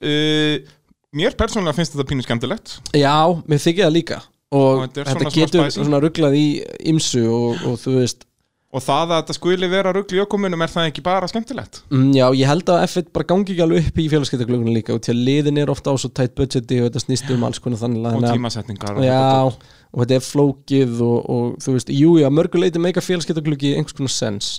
uh, Mér persónulega finnst þetta pínu skemmtilegt. Já, mér þykir það líka. Og, Og þetta þetta getur svona rugglað í ymsu og, og þú veist. Og það að þetta skuli vera rugl í ökumunum er það ekki bara skemmtilegt? Mm, já, ég held að F1 bara gangi ekki alveg upp í félagskiptaglögunum líka og til að liðin er ofta á svo tætt budgeti og þetta snýst um alls konar þannig Og að- tímasetningar og Já, þetta. og þetta er flókið og, og þú veist, jú, já, mörguleiti meika félagskiptaglögi einhvers konar sens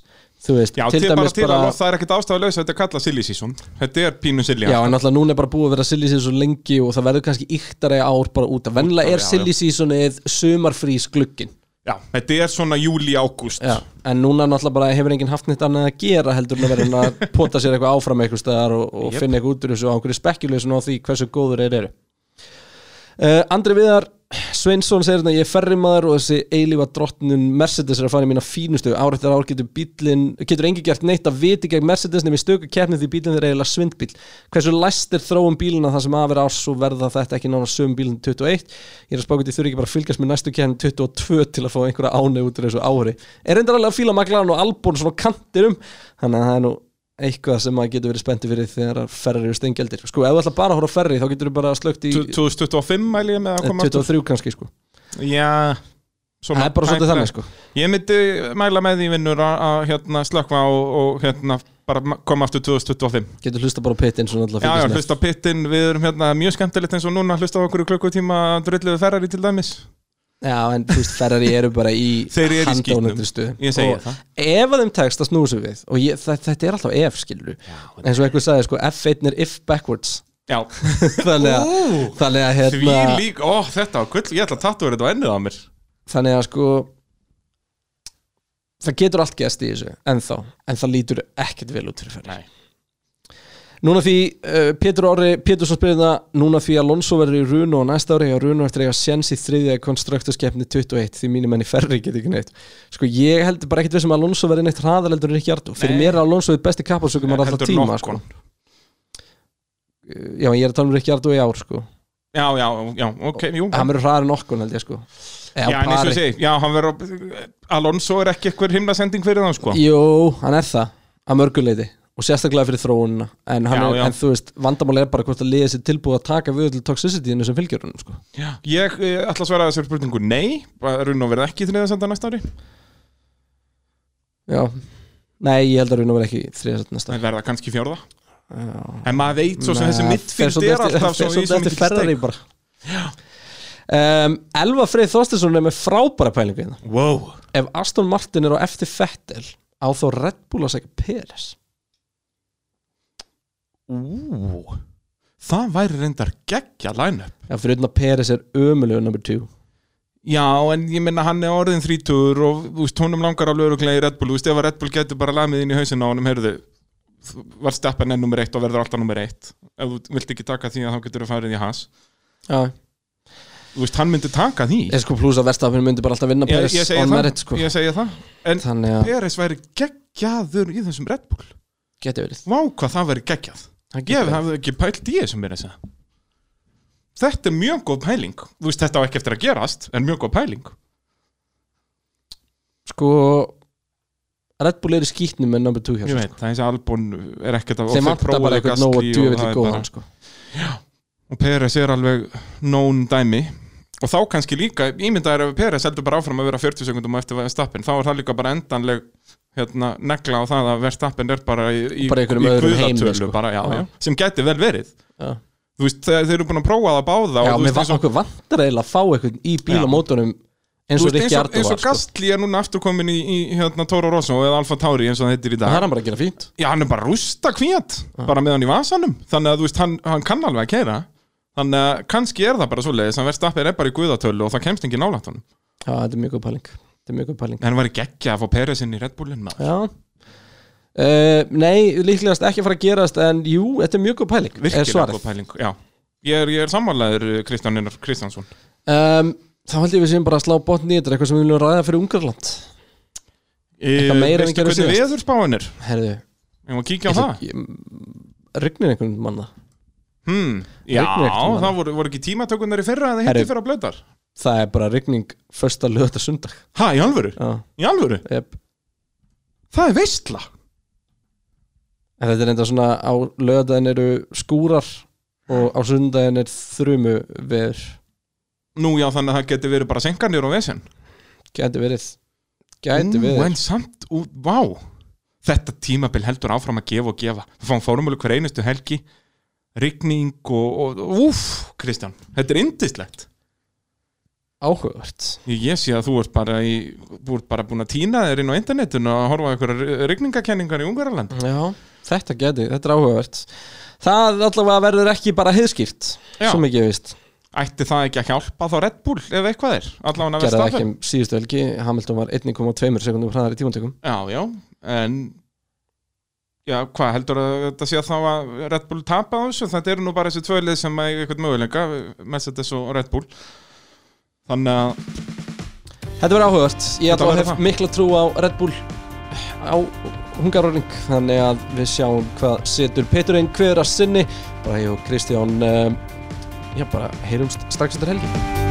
veist, Já, til, bara til að það er ekkert ástæðu lausa Þetta er kallað silly season. Þetta er pínu silly Já, en alltaf núna er bara búið að vera silly season lengi og það verður kannski yktari ár bara út að vennilega er já, já. silly seasonið sumarfrís glugginn Já, þetta er svona júli-ágúst Já, en núna náttúrulega bara hefur enginn haft neitt annað að gera heldur en að vera að pota sér eitthvað áfram eitthvað staðar og, og Jep. finna eitthvað út úr þessu og einhverju spekuleysun á því hversu góður þeir eru. Uh, Andri Viðar Sveinsson segir þetta ég er ferrimaður og þessi eilífa drottnun Mercedes er að fara í mína fínustu árættar ár getur bílinn, getur engi gert neitt að viti gegn Mercedes nefnir stöku keppni því bílinn er eiginlega svindbíl hversu læst er þróum bílina það sem aðver ás og verða þetta ekki nána sögum bílinn 21 ég er að spáka því þurfi ekki bara að fylgjast með næstu keppni 22 til að fá einhverja áni út úr þessu ári. Er reyndar alveg að fíla McLaren og Albon svona kantir um þannig að það er nú eitthvað sem maður getur verið spenntið fyrir þegar ferri eru steingjaldir sko, ef þú ætla bara að horfa ferri þá getur þú bara slögt í 2025 mæli ég með að eh, koma aftur. 23 kannski sko. Já það er bara svolítið þannig sko. Ég myndi mæla með því vinnur að, hérna, slökva og, og hérna, bara ma- koma aftur 2025 getur hlusta bara pittin Já, já, hlusta pittin, við erum hérna mjög skemmtilegt eins og núna hlusta okkur í klukkutíma drulluðu ferrari til dæmis já en þú veist Ferrari eru bara í Þeir eru í skítnum. handónundri stuð Ég segi og það. ef að þeim tekst að snúsa við og ég, þetta, er alltaf ef skilur eins og einhver sagði sko F1 er if backwards. Já, þannig að, Ú, þannig að því hérna, lík, ó, þetta gull, ég ætla að tattu þetta á ennið á mér. Þannig að sko það getur allt gæst í þessu ennþá, en það lítur ekkert vel út fyrir Ferrari. Nei. Núna því, uh, Pétur Orri Pétursson spyrir það, núna því Alonso verður í Runo og næsta ári og Runo eftir að eiga sjens í þriðja konstruktuskeppni 21 því mínum enn í ferri get ekki neitt. Sko ég held bara ekkert vissum að Alonso verður neitt hraðaleldur en ekki hjartu, fyrir Nei. mér er Alonso þitt besti kappasökum að alltaf tíma sko. Já, ég er að tala um ekki hjartu í ár sko. Já, já, já, ok, jú. Hann verður hraðar en okkur held ég sko. Já, en eins og ég segi, já, hann verður Alonso er ekki eitthvað himnasending fyrir það, sko. Jú, hann er það að mörguleiti og sérstaklega fyrir þróunina. En, hann Já, er, já. en þú veist, vandamál er bara hvort að liða sér tilbúið að taka við til toxicity-inu sem fylgjur hann sko. Já. Ég eh, ætla að svara þessar spurningu nei, Runo verður ekki þriðasenda næsta ári. Já, nei, ég held að Runo verði ekki þriðasett næsta Það verða kannski fjórða. Já. En maður veit svo sem Nei, þessi svolítið er alltaf svo í svo mikil bara. Um, Elva Freyð Þorstinsson er með frábæra pælingu hérna. Wow. Ef Aston Martin er á eftir Fettel á þá Red Bull að segja Peres Ú, Það væri reyndar geggja line-up. Já, fyrir utan að Peres er ömulegu number 2 Já, en ég minna hann er orðin þrítur og þú veist, honum langar alveg öruglega í Red Bull. Þú veist, ef að Red Bull getur bara lamið inn í hausinn á honum, heyrðu var steppan enn nummer eitt og verður alltaf nummer eitt. Ef þú vilt ekki taka því að þá getur þú farið í has Já, Þú veist, hann myndi taka því. Ég sko pluss að Verstafinn myndi bara alltaf vinna Peres það, merit sko. Ég segi það. En Peres væri geggjaður í þessum Red Bull. Geti verið. Vá, hvað það væri geggjað Ég verið. hafði ekki pælt í þessum meira að segja Þetta er mjög góð pæling Þú veist, þetta á ekki eftir að gerast En mjög góð pæling Sko Red Bull er í skýtnum með number 2 hjá Ég sér, veit, það er þessi Albon er ekkert að sko. Þeim vantar bara eitthvað nóg að djöfelli góðan sko. Og Peres er alveg known dæmi Og þá kannski líka, ímyndaður ef Peres heldur bara áfram að vera 40 sekundum eftir Verstappen Þá er það líka bara endanleg hérna, negla á það að Verstappen er bara í, í, Bara í guðatölu sko. bara, já, Já. já, sem geti vel verið. Veist, þeir, eru búin að prófa það báða Já mér veist, va eins og- okkur vantar eiginlega að fá eitthvað í bíl Já. og mótorum eins og Rikki og, Ardó eins var og sko. Gastli er núna aftur komin í, í hérna, Toro Rosso eða Alfa Tauri eins og það heitir í það dag er hann bara að gera fínt. Já, hann er bara rústa kvíat bara með hann í vasanum. Þannig að þú veist, hann, hann kann alveg að keira þannig að kannski er það bara svoleiðis hann verðstappir er bara í guðatölu og það kemst ekki nálægt honum. Já, þetta er mjög góð pæling þetta er mjög góð pæling. En hann var í geggja að fá Peresinn í Red Bullin já. Uh, nei, líklegast ekki að fara að gerast en jú, þetta er mjög góð pæling er virkilega góð pæling já. ég er, er sammálaður Kristján Einar Kristjánsson. Um, þá held ég við séum bara að slá botn þetta eitthvað sem við viljum ræða fyrir Ungarland? Eitthvað meira en við veistu gerðum hvernig síðast? veðurspáin er? Herðu, ég má kíkja á það. rignir einhvern manna hmm. já, það voru, voru ekki tímatökunar í fyrra eða Herru. hitti fyrra blöðar það er bara rigning första lögða sundag ha, í alvöru, já, í alvöru? Yep. það er veistla en þetta er enda svona á lögðaðin eru skúrar og á sundaginn er þrumu veður nú já, þannig að það geti verið bara senkanir og vesen. Gæti verið. Gæti Ú, verið. en samt, ú, vá. Þetta tímabil heldur áfram að gefa og gefa. Við fáum fórumölu hver einustu helgi. Rigning og, og úf, Kristján, þetta er indislegt áhugavert. Ég, ég sé að þú ert bara í ert bara búin að týna þér inn á internetinu og horfa einhverjar rigningakenningar í Ungarland já, þetta gæti, þetta er áhugavert. Það allavega verður ekki bara heiðskýrt svo mikið ég veist. Ætti það ekki að hjálpa þá Red Bull ef eitthvað er? Allavega að gerði það versta ekki um síðustu helgi Hamilton var 1,2 sekundum hraðar í tímantökum Já, já, en Já, hvað heldur að þetta sé að þá að Red Bull tapa á þessu? Þetta eru nú bara þessi tvölið sem er eitthvað möguleika Mercedes og Red Bull Þannig að Þetta verður áhugavert, ég ætla að hef það. mikla trú á Red Bull á Hungaroring þannig að við sjáum hvað setur Peturinn hver að sinni. Bara ég og Kristján um, já bara heyrumst strax eftir helgi